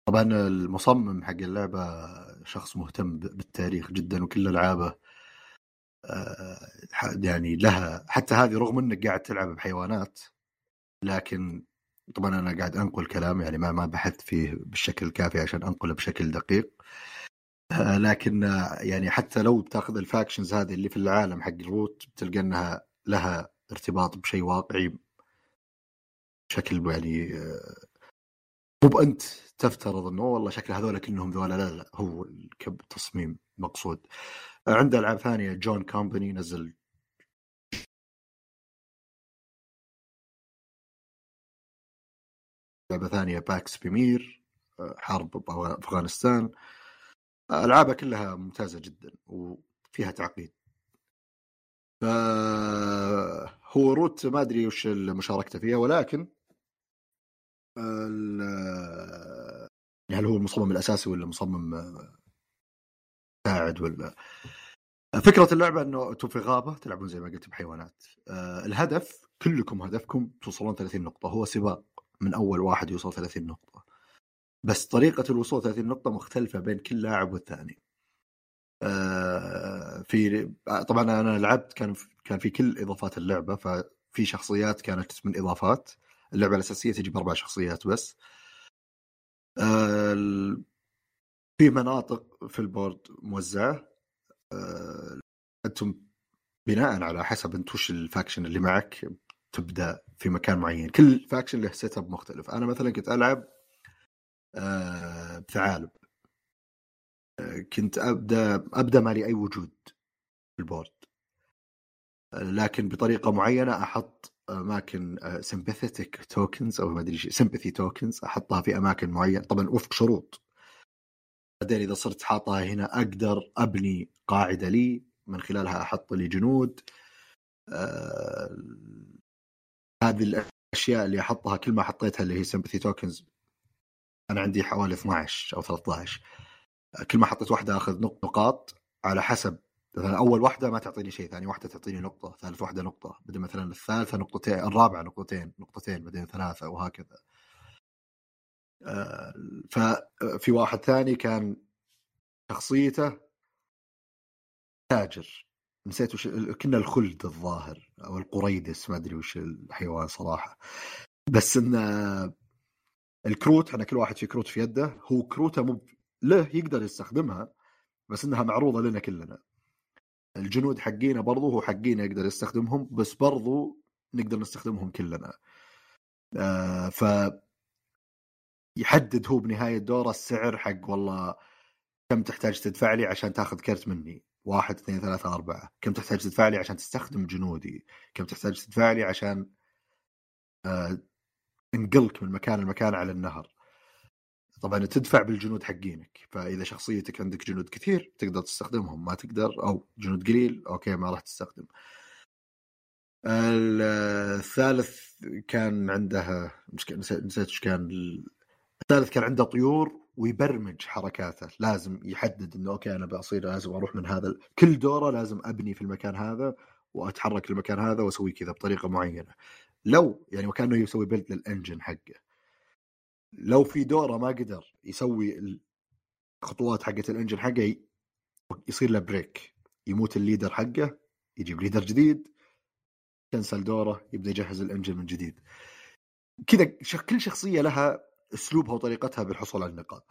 طبعا المصمم حق اللعبة شخص مهتم بالتاريخ جدا وكل ألعابه آه، يعني لها حتى هذه رغم إنك قاعد تلعب بحيوانات لكن طبعا أنا قاعد أنقل كلام يعني ما ما بحثت فيه بالشكل الكافي عشان أنقله بشكل دقيق. آه، لكن يعني حتى لو بتاخذ ال factions هذه اللي في العالم حق ال Root بتلقى إنها لها ارتباط بشيء واقعي بشكل يعني آه، مو بأنت تفترض إنه والله شكل هذول كلهم ذولا لا لا هو التصميم مقصود. عنده ألعاب ثانية John Company نزل لعبة ثانية Pax Pamir آه، حرب أفغانستان. ألعابها كلها ممتازة جدا وفيها تعقيد. فهو Root ما أدري وش مشاركته فيها ولكن هل هو المصمم الأساسي ولا مصمم مساعد ولا؟ فكرة اللعبة إنه أنتم في غابة تلعبون زي ما قلت بحيوانات. آه، الهدف كلكم هدفكم توصلون 30 نقطة. هو سباق من أول واحد يوصل 30 نقطة. بس طريقة الوصول 30 نقطة مختلفة بين كل لاعب والثاني. في طبعا أنا لعبت كان كان في كل إضافات اللعبة ففي شخصيات كانت من إضافات. اللعبة الأساسية تجي بأربع شخصيات بس. آه، في مناطق في البورد موزعة. آه، أنتم بناء على حسب أنت وش ال faction اللي معك تبدأ في مكان معين. كل faction له setup مختلف. أنا مثلا كنت ألعب آه، بثعالب. آه، كنت أبدأ أبدأ ما لي أي وجود في ال board. آه، لكن بطريقة معينة أحط أماكن sympathetic tokens أو ما أدري شيء sympathy tokens أحطها في أماكن معينة. طبعا وفق شروط. بعدين إذا صرت حاطها هنا أقدر أبني قاعدة لي من خلالها أحط لي جنود. آه هذه الأشياء اللي أحطها كل ما حطيتها اللي هي سمباثي توكنز أنا عندي حوالي 12 أو 13 آه، كل ما حطيت واحدة أخذ نق- نقاط على حسب. مثلا أول واحدة ما تعطيني شيء ثاني واحدة تعطيني نقطة ثالث واحدة نقطة. بعدين مثلا الثالثة نقطتين الرابعة نقطتين نقطتين بعدين ثلاثة وهكذا. آه، ففي واحد ثاني كان شخصيته تاجر. نسيت وش كنا الخلد الظاهر أو القريدس ما أدري وش الحيوان صراحة. بس إن الكروت إحنا كل واحد في كروت في يده. هو كروته مو له يقدر يستخدمها بس إنها معروضة لنا كلنا. الجنود حقينا برضو هو حقينا يقدر يستخدمهم بس برضو نقدر نستخدمهم كلنا. آه ف يحدد هو بنهاية دوره السعر حق والله كم تحتاج تدفع لي عشان تاخذ كرت مني؟ واحد اثنين ثلاثة أربعة. كم تحتاج تدفع لي عشان تستخدم جنودي؟ كم تحتاج تدفع لي عشان آه انقلك من مكان لمكان على النهر؟ طبعا تدفع بالجنود حقينك فإذا شخصيتك عندك جنود كثير تقدر تستخدمهم ما تقدر أو جنود قليل أوكي ما راح تستخدم. الثالث كان عنده مش نسيت إيش كان الثالث كان عنده طيور ويبرمج حركاته لازم يحدد إنه أوكي أنا بصير لازم أروح من هذا كل دورة لازم أبني في المكان هذا وأتحرك المكان هذا وأسوي كذا بطريقة معينة. لو يعني وكأنه يسوي build لل engine حقه. لو في دوره ما قدر يسوي الخطوات حقت ال engine حقه يصير له break يموت ال leader حقه يجيب leader جديد cancel دوره يبدأ يجهز ال engine من جديد. كذا كل شخصية لها أسلوبها وطريقتها بالحصول على النقاط.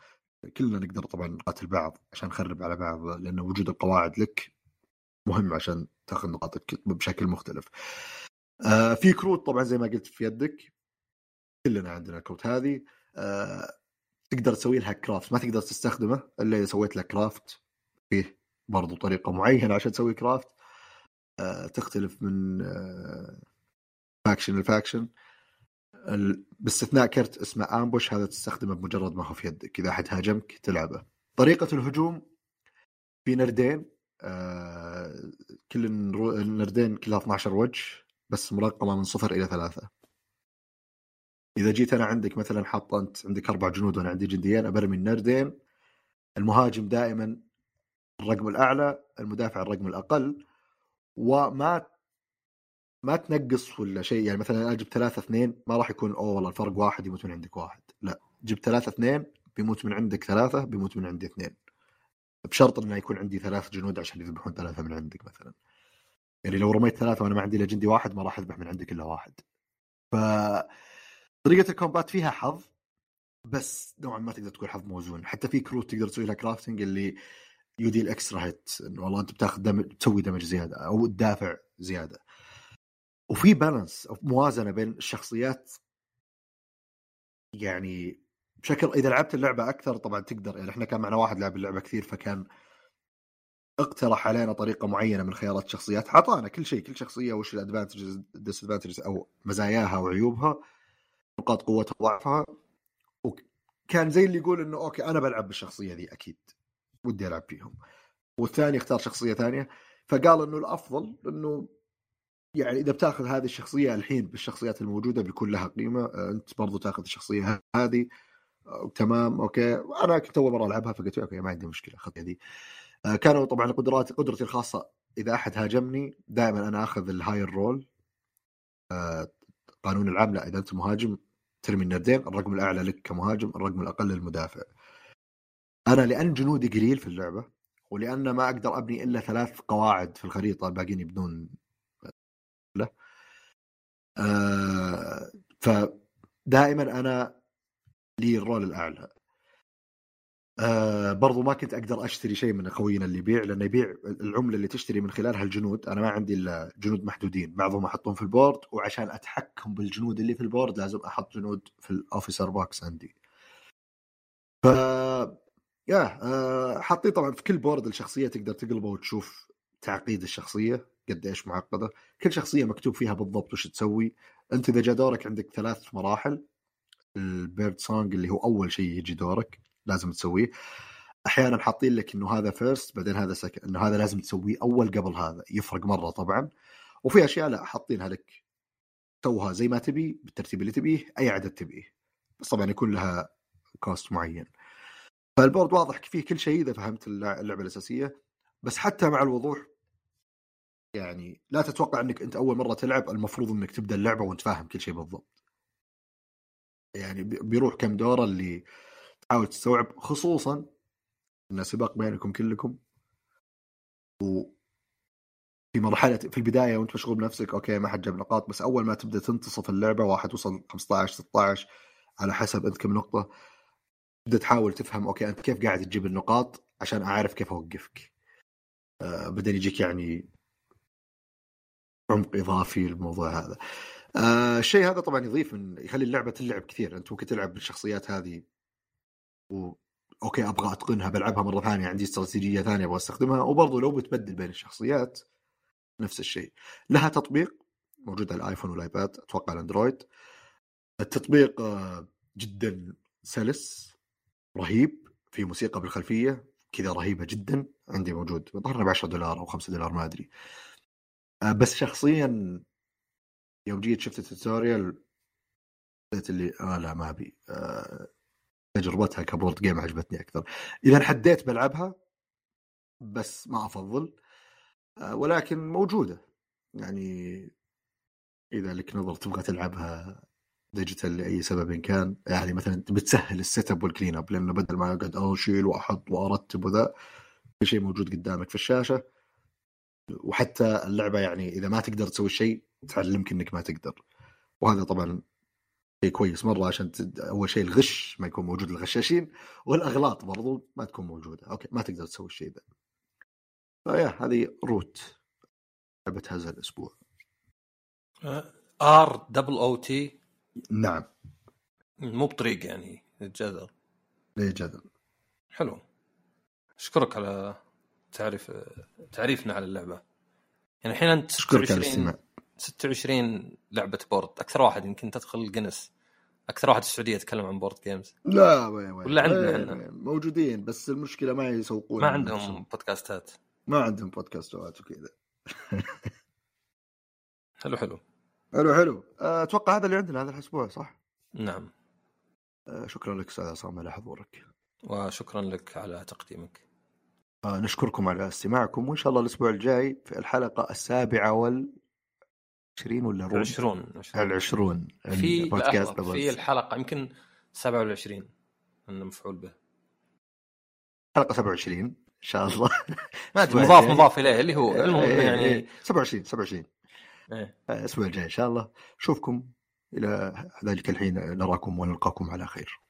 كلنا نقدر طبعا نقاتل بعض عشان نخرب على بعض لأن وجود القواعد لك مهم عشان تأخذ نقاطك بشكل مختلف. آه في كروت طبعا زي ما قلت في يدك. كلنا عندنا الكروت هذه. تقدر تسوي لها craft. ما تقدر تستخدمه إلا إذا سويت له craft. فيه برضو طريقة معينة عشان تسوي craft. آه تختلف من آه faction ل faction ال- باستثناء كرت اسمه ambush هذا تستخدمه بمجرد ما هو في يدك. إذا أحد هاجمك تلعبه. طريقة الهجوم في نردين. آه كل النردين كلها 12 وجه بس مرقمة من صفر إلى ثلاثة. إذا جيت أنا عندك مثلا حاط أنت عندك أربع جنود وأنا عندي جنديين أبرمي النردين المهاجم دائما الرقم الأعلى المدافع الرقم الأقل وما ما تنقص ولا شيء. يعني مثلا أنا جبت ثلاثة اثنين ما راح يكون أوه والله الفرق واحد يموت من عندك واحد. لا جبت ثلاثة اثنين بيموت من عندك ثلاثة بيموت من عندي اثنين. بشرط إنه يكون عندي ثلاث جنود عشان يذبحون ثلاثة من عندك مثلا. يعني لو رميت ثلاثة وأنا ما عندي إلا جندي واحد ما راح أذبح من عندك إلا واحد. ف طريقة ال combat فيها حظ بس نوعا ما تقدر تقول حظ موزون حتى في كروت تقدر تسوي لها crafting اللي يودي ال extra hit إنه والله أنت بتاخذ damage تسوي damage زيادة أو تدافع زيادة. وفي balance أو موازنة بين الشخصيات. يعني بشكل إذا لعبت اللعبة أكثر طبعا تقدر يعني إحنا كان معنا واحد لعب اللعبة كثير فكان اقترح علينا طريقة معينة من خيارات الشخصيات اعطانا كل شيء كل شخصية وش ال advantages أو مزاياها وعيوبها. نقاط قوتها وضعفها وكان زي اللي يقول إنه okay أنا بلعب بالشخصية ذي أكيد. ودي ألعب فيهم. والثاني اختار شخصية ثانية. فقال إنه الأفضل إنه يعني إذا بتاخذ هذه الشخصية الحين بالشخصيات الموجودة بيكون لها قيمة آه، أنت برضو تاخذ الشخصية هذه. آه، تمام okay. أنا كنت أول مرة ألعبها فقلت okay ما عندي مشكلة اخذ هذه. آه، كانوا طبعا قدراتي قدرتي الخاصة إذا أحد هاجمني دائما أنا أخذ ال higher roll قانون العام لا إذا أنت مهاجم ترمي النردين الرقم الأعلى لك كمهاجم الرقم الأقل للمدافع. أنا لأن جنودي قليل في اللعبة ولأن ما أقدر أبني إلا ثلاث قواعد في الخريطة الباقيين يبنون. له آه فدائما أنا لي ال roll الأعلى. آه برضو ما كنت أقدر أشتري شيء من أخوينا اللي يبيع لأنه يبيع العملة اللي تشتري من خلالها الجنود. أنا ما عندي إلا جنود محدودين بعضهم أحطهم في ال board وعشان أتحكم بالجنود اللي في ال board لازم أحط جنود في ال officer box عندي. ف yeah آه حاطين طبعا في كل board الشخصية تقدر تقلبه وتشوف تعقيد الشخصية قد إيش معقدة. كل شخصية مكتوب فيها بالضبط وش تسوي. أنت إذا جاء دورك عندك ثلاث مراحل. ال birdsong اللي هو أول شيء يجي دورك. لازم تسويه. أحيانا حاطين لك إنه هذا first بعدين هذا second إنه هذا لازم تسويه أول قبل هذا يفرق مرة طبعا. وفي أشياء لا حاطينها لك سوها زي ما تبي بالترتيب اللي تبيه أي عدد تبيه. بس طبعا يكون لها cost معين. ف ال board واضح فيه كل شيء إذا فهمت اللعبة الأساسية. بس حتى مع الوضوح يعني لا تتوقع إنك أنت أول مرة تلعب المفروض إنك تبدأ اللعبة وأنت فاهم كل شيء بالضبط. يعني بيروح كم دورة اللي تحاول تستوعب خصوصا إن سباق بينكم كلكم. و في مرحلة في البداية وأنت مشغول بنفسك okay ما حد جاب نقاط بس أول ما تبدأ تنتصف اللعبة واحد وصل 15 16 على حسب أنت كم نقطة تبدأ تحاول تفهم okay أنت كيف قاعد تجيب النقاط عشان أعرف كيف أوقفك. آه بدأ يجيك يعني عمق إضافي للموضوع هذا. آه الشيء هذا طبعا يضيف من يخلي اللعبة تلعب كثير. أنت ممكن تلعب بالشخصيات هذه و okay أبغى أتقنها بلعبها مرة ثانية عندي استراتيجية ثانية أبغى أستخدمها وبرضه لو بتبدل بين الشخصيات نفس الشيء. لها تطبيق موجود على الآيفون والآيباد أتوقع الاندرويد التطبيق آه، جدا سلس رهيب في موسيقى بالخلفية كذا رهيبة جدا عندي موجود ظهرنا ب 10 دولار أو 5 دولار ما أدري. آه، بس شخصيا يوم جيت شفت ال tutorial قلت اللي آه لا ما أبي. آه تجربتها ك board game عجبتني أكثر. إذا حديت بلعبها بس ما أفضل. آه ولكن موجودة. يعني إذا لك نظر تبغى تلعبها digital لأي سبب كان يعني مثلا بتسهل ال set up وال clean up لأنه بدل ما أقعد أشيل وأحط وأرتب وذا كل شيء موجود قدامك في الشاشة. وحتى اللعبة يعني إذا ما تقدر تسوي شيء تعلمك إنك ما تقدر. وهذا طبعا شيء كويس مرة عشان تد... أول شيء الغش ما يكون موجود للغشاشين والأغلاط برضو ما تكون موجودة. okay ما تقدر تسوي الشيء ذا ف yeah هذه Root. لعبة هذا الأسبوع. R double O T نعم. مو بطريق يعني جدل. ليه جدل. حلو. أشكرك على تعريف تعريفنا على اللعبة. يعني الحين أنت 26 26 لعبة board. أكثر واحد يمكن تدخل جنس أكثر واحد في السعودية يتكلم عن board games لا وين وين. ولا عندنا إحنا. موجودين بس المشكلة ما يسوقون ما عندهم نفسهم. بودكاستات ما عندهم بودكاستات وكذا. حلو حلو. حلو حلو. أتوقع هذا اللي عندنا هذا الأسبوع صح؟ نعم. شكرا لك أستاذ عصام على حضورك. وشكرا لك على تقديمك. آه نشكركم على استماعكم وإن شاء الله الأسبوع الجاي في الحلقة السابعة وال 20 ولا ربع 20 العشرون. في بودكاست في الحلقة يمكن 27 انه مفعول به. حلقة 27 إن شاء الله. ما أدري مضاف مضاف إليه اللي هو المهم إيه، يعني 27 27 إيه. الأسبوع الجاي إن شاء الله. أشوفكم إلى ذلك الحين نراكم ونلقاكم على خير.